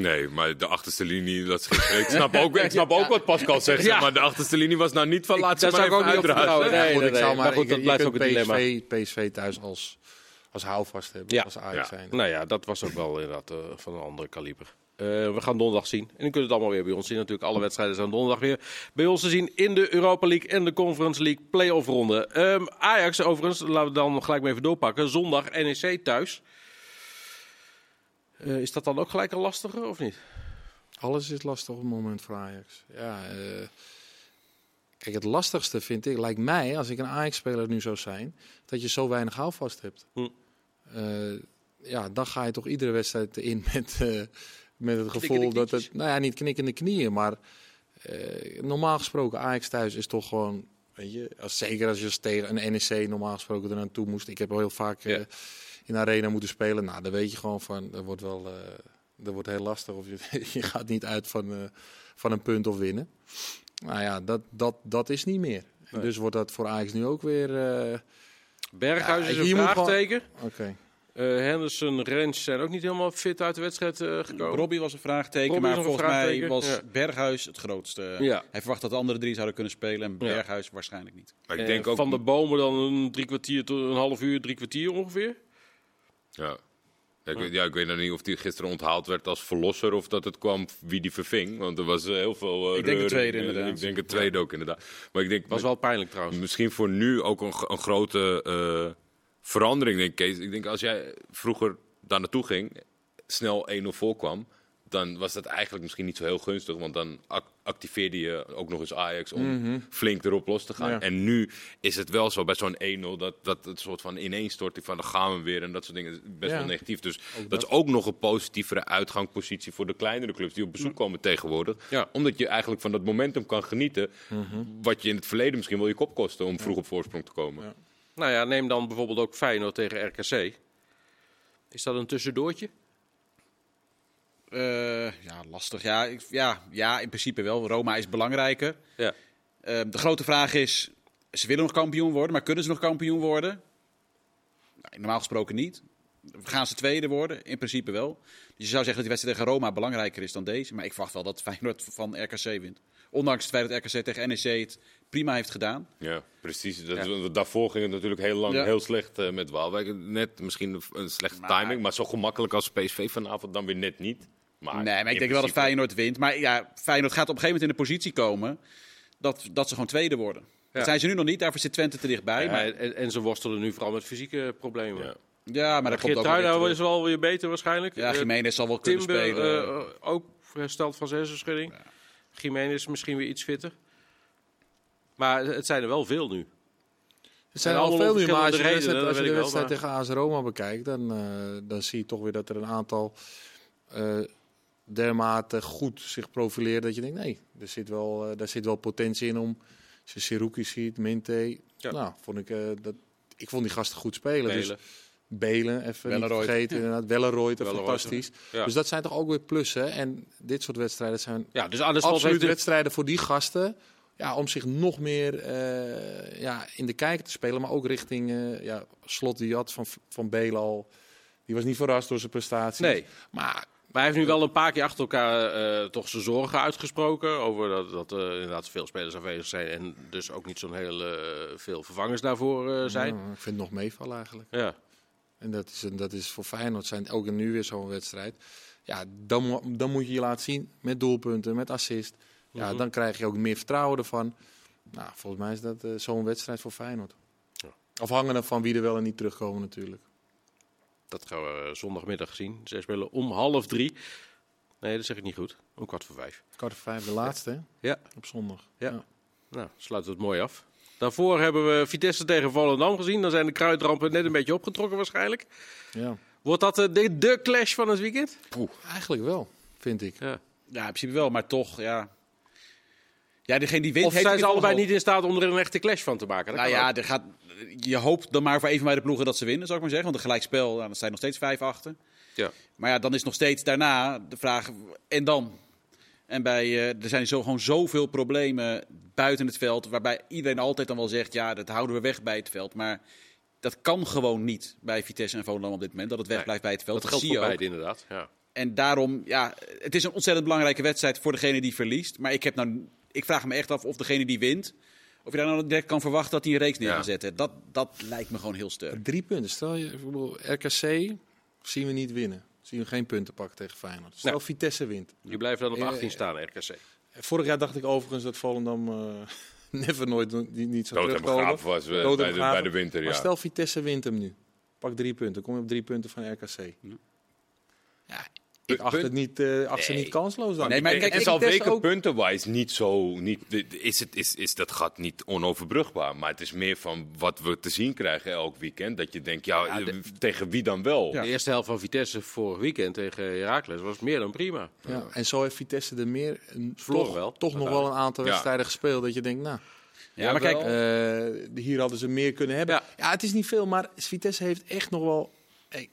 Nee. Maar de achterste linie, dat is, ik (laughs) snap ook, ik snap ook wat Pascal zegt, zeg, maar de achterste linie was nou niet van Ik- laat ze maar even vertrouwen. Nee, goed, nee, zou maar, Maar goed, ik- dat je blijft kunt ook een dilemma. PSV, PSV thuis als, als houvast hebben, Ja. als Ajax Ja. zijnde. Nou ja, dat was ook wel inderdaad eh, van een andere kaliber. Eh, we gaan donderdag zien. En dan kunt het allemaal weer bij ons zien. Natuurlijk, alle wedstrijden zijn donderdag weer bij ons te zien in de Europa League en de Conference League play-off ronde. Ehm, Ajax overigens, laten we dan gelijk maar even doorpakken. Zondag NEC thuis. Eh, is dat dan ook gelijk een lastige of niet? Alles is lastig op het moment voor Ajax. Ja, eh, kijk, het lastigste vind ik, lijkt mij, als ik een Ajax-speler nu zou zijn, dat je zo weinig houvast hebt. Hm. Eh, ja, dan ga je toch iedere wedstrijd in (laughs) met, met het gevoel dat het, nou ja, niet knikkende knieën, maar normaal gesproken Ajax thuis is toch gewoon, weet je, als, zeker als je tegen een NEC normaal gesproken er naartoe moest. Ik heb al heel vaak Ja. In de arena moeten spelen. Nou, dan weet je gewoon van, dat wordt wel, eh, dat wordt heel lastig of je, (laughs) je gaat niet uit van, eh, van een punt of winnen. Nou ja, dat, dat, dat is niet meer. Nee. Dus wordt dat voor Ajax nu ook weer. eh, Berghuis Ja, is een gewoon- vraagteken. Oké. Eh, Henderson, Rens zijn ook niet helemaal fit uit de wedstrijd eh, gekomen. Robbie was een vraagteken, Robbie maar een volgens mij was ja. Berghuis het grootste. Ja. Hij verwacht dat de andere drie zouden kunnen spelen en Ja. Berghuis waarschijnlijk niet. Maar ik denk ook, Van de bomen dan een drie kwartier tot een half uur, drie kwartier ongeveer. Ja. Ja, ik, weet, ja, ik weet nog niet of die gisteren onthaald werd als verlosser of dat het kwam wie die verving. Want er was eh, heel veel. eh, Ik denk het tweede, inderdaad. Ik denk het tweede ook inderdaad. Maar ik denk Was wel pijnlijk trouwens. misschien voor nu ook een, een grote eh, verandering, denk ik. Kees. Ik denk als jij vroeger daar naartoe ging, snel 1-0 voorkwam, dan was dat eigenlijk misschien niet zo heel gunstig. Want dan ac- activeerde je ook nog eens Ajax om flink erop los te gaan. Ja. En nu is het wel zo bij zo'n 1-0 dat, dat het soort van ineenstorting van dan gaan we weer en dat soort dingen is best Ja. wel negatief. Dus dat, dat. is ook nog een positievere uitgangspositie voor de kleinere clubs die op bezoek komen tegenwoordig. Ja. Omdat je eigenlijk van dat momentum kan genieten, wat je in het verleden misschien wel je kop kostte om vroeg op voorsprong te komen. Ja. Nou ja, neem dan bijvoorbeeld ook Feyenoord tegen RKC. Is dat een tussendoortje? Eh, ja, lastig. Ja, ik, ja, ja, in principe wel. Roma is belangrijker. Ja. Eh, de grote vraag is, ze willen nog kampioen worden, maar kunnen ze nog kampioen worden? Nou, normaal gesproken niet. Gaan ze tweede worden? In principe wel. Dus je zou zeggen dat die wedstrijd tegen Roma belangrijker is dan deze. Maar ik verwacht wel dat (laughs) Feyenoord van RKC wint. Ondanks het feit dat RKC tegen NEC het prima heeft gedaan. Ja, precies. Dat, Ja. Daarvoor ging het natuurlijk heel lang Ja. heel slecht eh, met Waalwijk. Net misschien een- een slechte Maar- timing, maar zo gemakkelijk als PSV vanavond dan weer net niet. Maar nee, maar ik denk wel dat Feyenoord wint. Maar ja, Feyenoord gaat op een gegeven moment in de positie komen dat, dat ze gewoon tweede worden. Dat zijn ze nu nog niet, daarvoor zit Twente te dichtbij. Ja, maar, en, en ze worstelen nu vooral met fysieke problemen. Ja. ja, maar dat komt ook wel is wel weer beter waarschijnlijk. Ja, Eh, Jiménez zal wel kunnen spelen. eh, ook hersteld van zijn hersenschudding. Jiménez misschien weer iets fitter. Maar het zijn er wel veel nu. Het zijn al veel nu, maar als je de wedstrijd, als je de tegen AS Roma bekijkt, dan, eh, dan zie je toch weer dat er een aantal eh dermate goed zich profileren dat je denkt, nee, er zit wel, eh, daar zit wel potentie in om, als je Siruki ziet, Minte, Ja. nou, vond ik, eh, dat, ik vond die gasten goed spelen. Dus Belen. Even niet Welleroyd. vergeten, inderdaad. Welleroyd, Welleroyd, fantastisch. ja. Dus dat zijn toch ook weer plussen. En dit soort wedstrijden zijn Ja, dus absoluut wedstrijden voor die gasten. Ja, om zich nog meer eh, ja, in de kijker te spelen. Maar ook richting eh, ja, Slot die had van, van Belen al. Die was niet verrast door zijn prestaties. Nee, Maar Maar hij heeft nu wel een paar keer achter elkaar eh, toch zijn zorgen uitgesproken. Over dat, dat er inderdaad veel spelers afwezig zijn. En dus ook niet zo'n heel eh, veel vervangers daarvoor eh, zijn. Ik vind het nog meevallen eigenlijk. Ja. En dat is, dat is voor Feyenoord zijn ook nu weer zo'n wedstrijd. Ja, dan, dan moet je je laten zien met doelpunten, met assist. Ja, Mhm. dan krijg je ook meer vertrouwen ervan. Nou, volgens mij is dat eh, zo'n wedstrijd voor Feyenoord. Ja. Afhankelijk van wie er wel en niet terugkomen natuurlijk. Dat gaan we eh, zondagmiddag zien. Zij spelen om half drie. Nee, dat zeg ik niet goed. Om kwart voor vijf. Kwart voor vijf, de laatste hè? Ja. op zondag. Ja. Nou, sluiten we het mooi af. Daarvoor hebben we Vitesse tegen Volendam gezien. Dan zijn de kruidrampen net een beetje opgetrokken waarschijnlijk. ja. Wordt dat eh, de, de clash van het weekend? Eigenlijk wel, vind ik. Ja. Ja, in principe wel, maar toch, ja. Ja, degene die wint Of heeft zijn ze allebei niet in staat om er een echte clash van te maken? Dat Nou ja, er gaat, je hoopt dan maar voor een van beide ploegen dat ze winnen, zou ik maar zeggen. Want een gelijkspel, nou, dan zijn nog steeds vijf achter. ja. Maar ja, dan is nog steeds daarna de vraag, en dan? En bij, eh, er zijn zo, gewoon zoveel problemen buiten het veld, waarbij iedereen altijd dan wel zegt, ja, dat houden we weg bij het veld. Maar dat kan gewoon niet bij Vitesse en Volendam op dit moment, dat het weg Nee, blijft bij het veld. dat Dat, geldt zie voor je ook. beide inderdaad. Ja. En daarom, ja, het is een ontzettend belangrijke wedstrijd voor degene die verliest. Maar ik, heb nou, ik vraag me echt af of degene die wint, of je daar nou direct kan verwachten dat hij een reeks neer Ja. kan zetten. Dat, dat lijkt me gewoon heel sterk. Drie punten. Stel je, bedoel, RKC zien we niet winnen. Zien we geen punten pakken tegen Feyenoord. Stel Nou. Vitesse wint. Je blijft dan op Eh, 18 staan, RKC. Vorig jaar dacht ik overigens dat Volendam eh (laughs) never nooit die niet en terugkomen. was eh, bij, de, bij de winter, Maar ja. stel Vitesse wint hem nu. Pak drie punten. Kom je op drie punten van RKC. Ja, ik Punt- acht het niet, eh acht ze niet kansloos dan. Nee, maar Kijk, het ik- zal Vitesse weken ook- puntenwijs niet zo. Niet, is, het, is, is dat gat niet onoverbrugbaar. Maar het is meer van wat we te zien krijgen elk weekend. Dat je denkt, ja, Ja, de- eh, tegen wie dan wel? Ja. De eerste helft van Vitesse vorig weekend tegen Heracles was meer dan prima. Ja, en zo heeft Vitesse er meer, een, Verloren toch, wel, toch nog wel een aantal Ja. wedstrijden gespeeld. Dat je denkt, nou, Ja, maar kijk, eh, hier hadden ze meer kunnen hebben. Ja. Ja. het is niet veel, maar Vitesse heeft echt nog wel... Hey,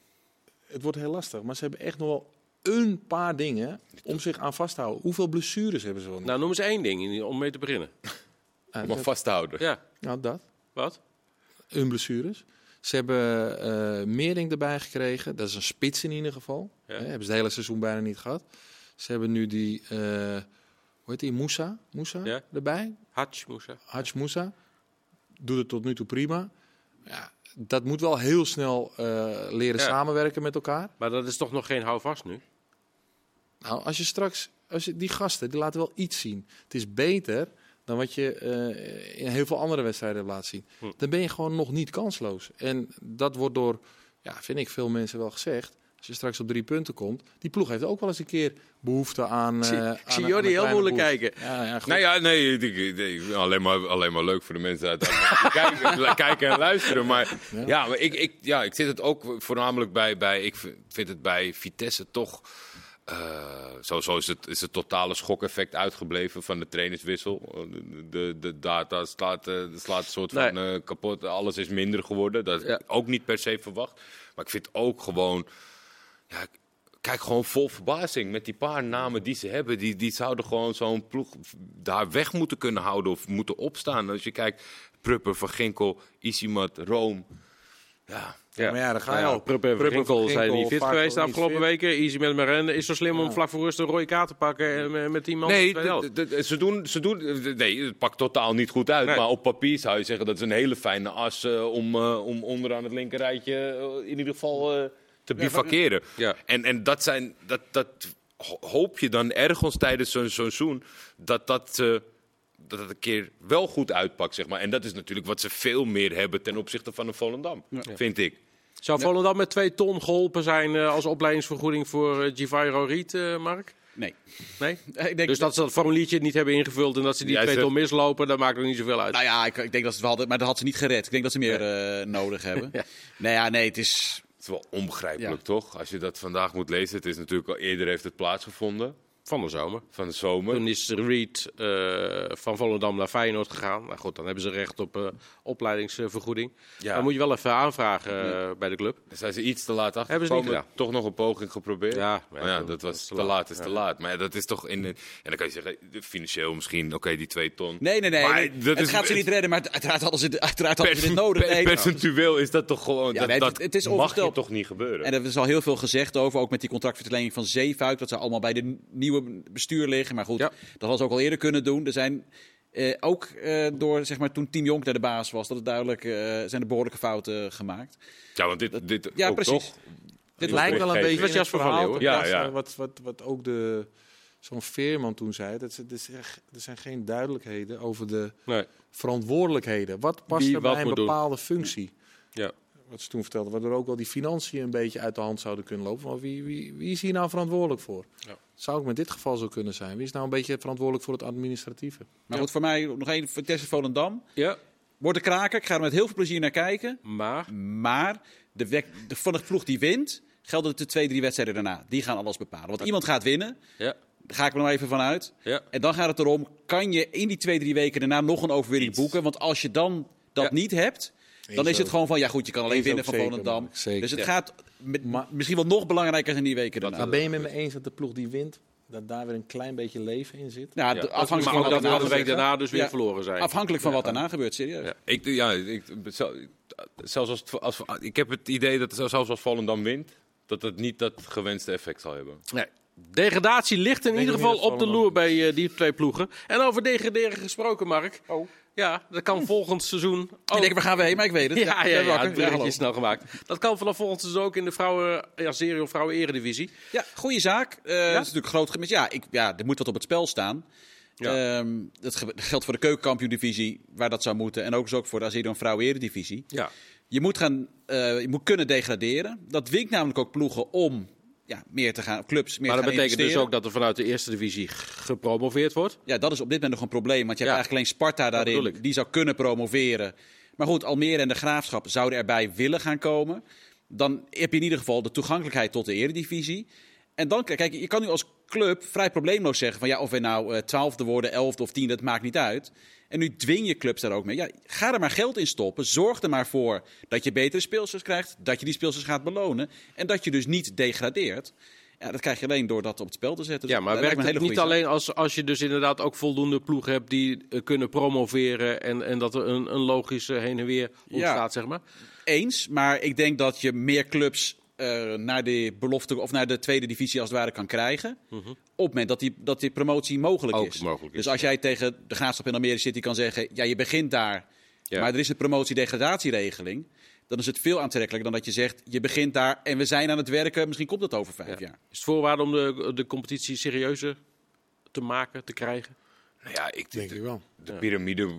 het wordt heel lastig, maar ze hebben echt nog wel een paar dingen om zich aan vast te houden. Hoeveel blessures hebben ze wel? Nou, noem eens één ding in- om mee te beginnen. (laughs) Eh, Om dat- vast te houden. Ja, nou, dat. wat? Hun blessures. Ze hebben eh Meering erbij gekregen. Dat is een spits in ieder geval. Ja. Hè, hebben ze het hele seizoen bijna niet gehad. Ze hebben nu die, eh, hoe heet die, Moussa, Moussa Ja. erbij. Hatch, Moussa. Haj Moussa. Doet het tot nu toe prima. Ja, dat moet wel heel snel eh, leren Ja. samenwerken met elkaar. Maar dat is toch nog geen houvast nu? Nou, als je straks, als je, die gasten, die laten wel iets zien. Het is beter dan wat je eh, in heel veel andere wedstrijden hebt laten zien. Hm. Dan ben je gewoon nog niet kansloos. En dat wordt door, ja, vind ik, veel mensen wel gezegd. Als je straks op drie punten komt, die ploeg heeft ook wel eens een keer behoefte aan. Ik zie- eh, ik zie Jordi heel moeilijk kijken. Ja, ja, goed. Nou ja, nee, ik- ik- ik- alleen, maar, alleen maar leuk voor de mensen uit kijken, kijken en luisteren. Maar ja, maar ik, ik, ja, ik zit het ook voornamelijk bij, bij ik vind het bij Vitesse toch... eh sowieso is het, is het totale schokeffect uitgebleven van de trainerswissel. De, de, de data slaat, eh, slaat een soort van eh, kapot. Alles is minder geworden. Dat Ja. ook niet per se verwacht. Maar ik vind ook gewoon... Ja, kijk gewoon vol verbazing met die paar namen die ze hebben. Die, die zouden gewoon zo'n ploeg daar weg moeten kunnen houden of moeten opstaan. Als je kijkt, Prupper, Van Ginkel, Isimat, Room. Ja, Ja, maar ja, daar ga je al. Prupp en Prupp en Ginkel Van zijn niet fit geweest de afgelopen weken. Easy met Maren is zo slim om vlak voor rust een rode kaart te pakken en met- met die man Nee, ze doen, ze doen, nee, het pakt totaal niet goed uit. Maar op papier zou je zeggen dat is een hele fijne as eh, om, eh, om onderaan het linkerrijtje eh, in ieder geval eh, te bivakeren. Ja. En, en dat, zijn, dat, dat ho- hoop je dan ergens tijdens zo'n seizoen dat dat, eh, dat het een keer wel goed uitpakt. Zeg maar. En dat is natuurlijk wat ze veel meer hebben ten opzichte van een Volendam, vind ik. Zou Volendam met twee ton geholpen zijn eh, als opleidingsvergoeding voor uh, Givairo Riet, eh, Mark? nee. Nee? Ik denk, Dus dat ze dat formuliertje niet hebben ingevuld en dat ze die twee ton mislopen, dat maakt er niet zoveel uit. Nou ja, ik, ik denk dat ze het wel hadden, maar dat had ze niet gered. Ik denk dat ze meer eh, nodig hebben. (laughs) Ja. Nee, ja, nee, het is... Het is wel onbegrijpelijk, Ja. toch? Als je dat vandaag moet lezen. Het is natuurlijk al eerder heeft het plaatsgevonden. Van de zomer. van de zomer. Toen is Reed eh, van Volendam naar Feyenoord gegaan. Nou goed, dan hebben ze recht op eh, opleidingsvergoeding. Ja. Dan moet je wel even aanvragen eh, bij de club. Daar zijn ze iets te laat achter. Hebben ze niet gekomen. gedaan. Toch nog een poging geprobeerd. Ja, maar ja, dat was te laat, is te laat. Maar ja, dat is toch in de, En dan kan je zeggen, financieel misschien, oké, die twee ton. Nee, nee, nee. Maar nee. dat het is- gaat ze niet redden, maar uiteraard hadden ze, uiteraard hadden ze dit nodig. per- Nee, percentueel is dat toch gewoon. Dat, nee, het- het is mag je toch niet gebeuren. En er is al heel veel gezegd over, ook met die contractverlening van Zeefuik. Dat zou allemaal bij de n- nieuwe bestuur liggen. Maar goed, Ja. dat ze ook al eerder kunnen doen. Er zijn eh, ook eh, door, zeg maar, toen Team Jonk naar de baas was, dat het duidelijk eh, zijn er behoorlijke fouten gemaakt. ja, want dit, dit Ja, ook precies. toch. Die lijkt wel een beetje was Jasper van verhaal Leeuwen. Ja, ja. Wat, wat, wat ook de, zo'n Veerman toen zei. Dat, er, is echt- er zijn geen duidelijkheden over de Nee. verantwoordelijkheden. Wat past Wie er bij een doen. bepaalde functie? Ja. Wat ze toen vertelden, waardoor ook wel die financiën een beetje uit de hand zouden kunnen lopen. Maar wie, wie, wie is hier nou verantwoordelijk voor? Ja. Zou ook met dit geval zo kunnen zijn. Wie is nou een beetje verantwoordelijk voor het administratieve? Maar goed, voor mij nog één voor Tesse Volendam. ja, Wordt de kraker. Ik ga er met heel veel plezier naar kijken. maar Maar de, wek- de, van de ploeg die wint, gelden de twee, drie wedstrijden daarna. Die gaan alles bepalen. Want iemand gaat winnen. ja, Daar ga ik er nog even van uit. ja. En dan gaat het erom, kan je in die twee, drie weken daarna nog een overwinning Iets. boeken? Want als je dan dat Ja. niet hebt, dan Eens is het ook. gewoon van, ja goed, je kan alleen Eens winnen van zeker, Volendam. Dus het Ja. gaat met, Maar- misschien wel nog belangrijker zijn die weken daarna. Maar ben je met me eens dat de ploeg die wint, dat daar weer een klein beetje leven in zit? Ja, Ja. afhankelijk van wat dat de week gebeurt. daarna dus weer Ja. verloren zijn. Afhankelijk van wat daarna gebeurt, serieus. Ja. Ik, ja, ik, zel- zelfs als, het- als, ik heb het idee dat zelfs als Volendam wint, dat het niet dat gewenste effect zal hebben. Nee. Degradatie ligt in Denk ieder geval op de loer bij eh, die twee ploegen. En over degraderen gesproken, Mark. Oh. Ja, dat kan volgend seizoen. Ik denk, waar gaan we heen? Maar ik weet het. (laughs) Ja, ja, ik ja, ben wakker. het is snel gemaakt. Dat kan vanaf volgend seizoen ook in de vrouwen, ja, serie of vrouwen eredivisie. Ja, goede zaak. Eh, Dat is natuurlijk groot gemis. Ja, ik, ja, er moet wat op het spel staan. Ja. Ehm, dat ge- geldt voor de keukenkampioen-divisie, waar dat zou moeten. En ook, dus ook voor de Azerion Vrouwen Eredivisie. Ja. Je moet, gaan, eh, je moet kunnen degraderen. Dat dwingt namelijk ook ploegen om ja, meer te gaan, clubs meer Maar dat gaan betekent dus ook dat er vanuit de eerste divisie gepromoveerd wordt. Ja, dat is op dit moment nog een probleem. Want je hebt eigenlijk alleen Sparta daarin. Die zou kunnen promoveren. Maar goed, Almere en de Graafschap zouden erbij willen gaan komen. Dan heb je in ieder geval de toegankelijkheid tot de eredivisie. En dan, kijk, je kan nu als club vrij probleemloos zeggen van ja, of we nou eh, twaalfde worden, elfde of tiende, dat maakt niet uit. En nu dwing je clubs daar ook mee. Ja, ga er maar geld in stoppen. Zorg er maar voor dat je betere speelsters krijgt, dat je die speelsters gaat belonen en dat je dus niet degradeert. Ja, dat krijg je alleen door dat op het spel te zetten. Dus Ja, maar werkt het niet alleen als, als je dus inderdaad ook voldoende ploegen hebt die eh, kunnen promoveren en, en dat er een, een logische heen en weer ontstaat, zeg maar? Eens, maar ik denk dat je meer clubs eh, naar de belofte of naar de tweede divisie als het ware kan krijgen. Op het moment dat die, dat die promotie mogelijk Mhm. Ook is. mogelijk is, dus als jij tegen de graafschap in Almere City kan zeggen: ja, je begint daar, Ja. maar er is een promotie-degradatieregeling. Dan is het veel aantrekkelijker dan dat je zegt: je begint daar en we zijn aan het werken. Misschien komt dat over vijf jaar. Is het voorwaarde om de, de competitie serieuzer te maken, te krijgen? Nou ja, ik Denk ik wel. De piramide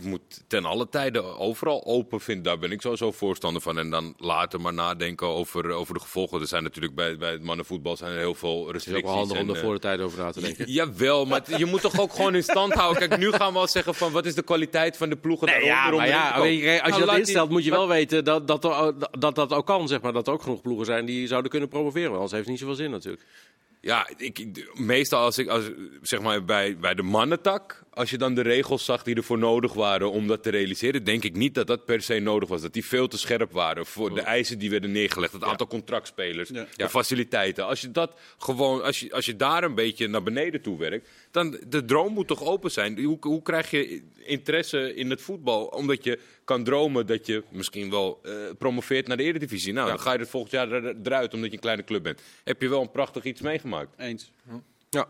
moet ten alle tijden overal open vinden. Daar ben ik sowieso voorstander van. En dan later maar nadenken over, over de gevolgen. Er zijn natuurlijk bij, bij het mannenvoetbal zijn er heel veel Het is restricties. ook wel handig om er eh, voor de tijd over na te denken. Jawel, maar je moet toch ook gewoon in stand houden. Kijk, nu gaan we al zeggen van wat is de kwaliteit van de ploegen Nee, daaronder ja, maar ja, als je Nou, dat instelt, moet je wel weten dat dat, dat dat ook kan, zeg maar. Dat er ook genoeg ploegen zijn die zouden kunnen promoveren. want Anders heeft het niet zoveel zin natuurlijk. Ja, ik, meestal als ik, als, zeg maar bij, bij de mannentak, als je dan de regels zag die ervoor nodig waren om dat te realiseren, denk ik niet dat dat per se nodig was. Dat die veel te scherp waren voor de eisen die werden neergelegd. Het aantal contractspelers, de faciliteiten. Als je dat gewoon, als je, als je daar een beetje naar beneden toe werkt, dan de droom moet toch open zijn. Hoe, hoe krijg je interesse in het voetbal? Omdat je kan dromen dat je misschien wel eh, promoveert naar de Eredivisie. Nou, dan ga je er volgend jaar er- eruit omdat je een kleine club bent. Heb je wel een prachtig iets meegemaakt. Eens. Ja.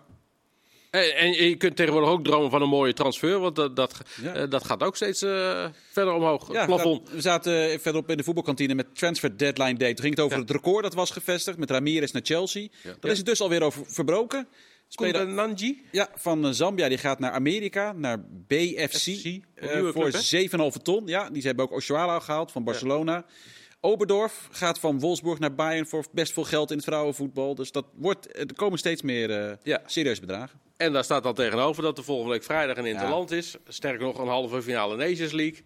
En, en je kunt tegenwoordig ook dromen van een mooie transfer, want dat, dat, Ja. eh, dat gaat ook steeds eh, verder omhoog. Ja, plafond. We zaten verderop in de voetbalkantine met Transfer Deadline Day. Toen ging het over het record dat was gevestigd met Ramirez naar Chelsea. Dat is het dus alweer over verbroken. Speler Koen Nanji. ja, van eh, Zambia die gaat naar Amerika, naar BFC. FC, eh, voor club, hè? 7,5 ton. Ja, die hebben ook Oshuala gehaald van Barcelona. Oberdorf gaat van Wolfsburg naar Bayern voor best veel geld in het vrouwenvoetbal. Dus dat wordt, er komen steeds meer eh Ja. serieuze bedragen. En daar staat dan tegenover dat er volgende week vrijdag een interland is. Sterker nog, een halve finale Nations League.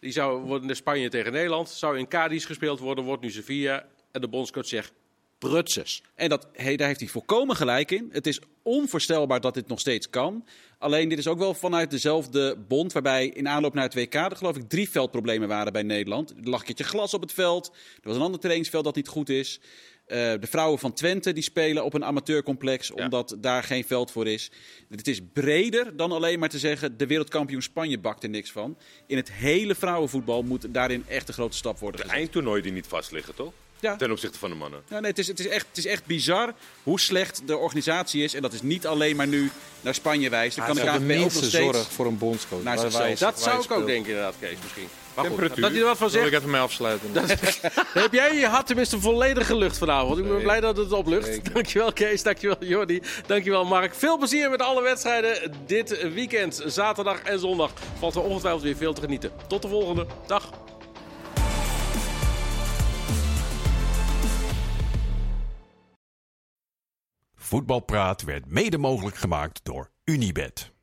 Die zou worden in Spanje tegen Nederland. Zou in Cadiz gespeeld worden, wordt nu Sevilla. En de bondscoach zegt, prutsers. En dat, hey, daar heeft hij volkomen gelijk in. Het is onvoorstelbaar dat dit nog steeds kan. Alleen dit is ook wel vanuit dezelfde bond, waarbij in aanloop naar het WK er geloof ik drie veldproblemen waren bij Nederland. Er lag een keertje glas op het veld, er was een ander trainingsveld dat niet goed is. Uh, de vrouwen van Twente die spelen op een amateurcomplex, omdat daar geen veld voor is. Het is breder dan alleen maar te zeggen, de wereldkampioen Spanje bakt er niks van. In het hele vrouwenvoetbal moet daarin echt een grote stap worden De gezet. eindtoernooi die niet vast liggen, toch? Ja. Ten opzichte van de mannen. Ja, nee, het, is, het, is echt, het is echt bizar hoe slecht de organisatie is. En dat is niet alleen maar nu naar Spanje wijzen. Dan kan de de nog minste steeds... zorg voor een bondscoach. naar waar zichzelf. wij- Dat zou ik ook denken inderdaad, Kees, misschien. Maar goed, Temperatuur. dat hij er wat van Wil zegt. ik even mee afsluiten? (laughs) Heb jij je hart tenminste volledig gelucht vanavond? Ik ben Nee. blij dat het oplucht. Zeker. Dankjewel Kees, dankjewel Jordi, dankjewel Mark. Veel plezier met alle wedstrijden dit weekend. Zaterdag en zondag valt er ongetwijfeld weer veel te genieten. Tot de volgende. Dag. Voetbalpraat werd mede mogelijk gemaakt door Unibed.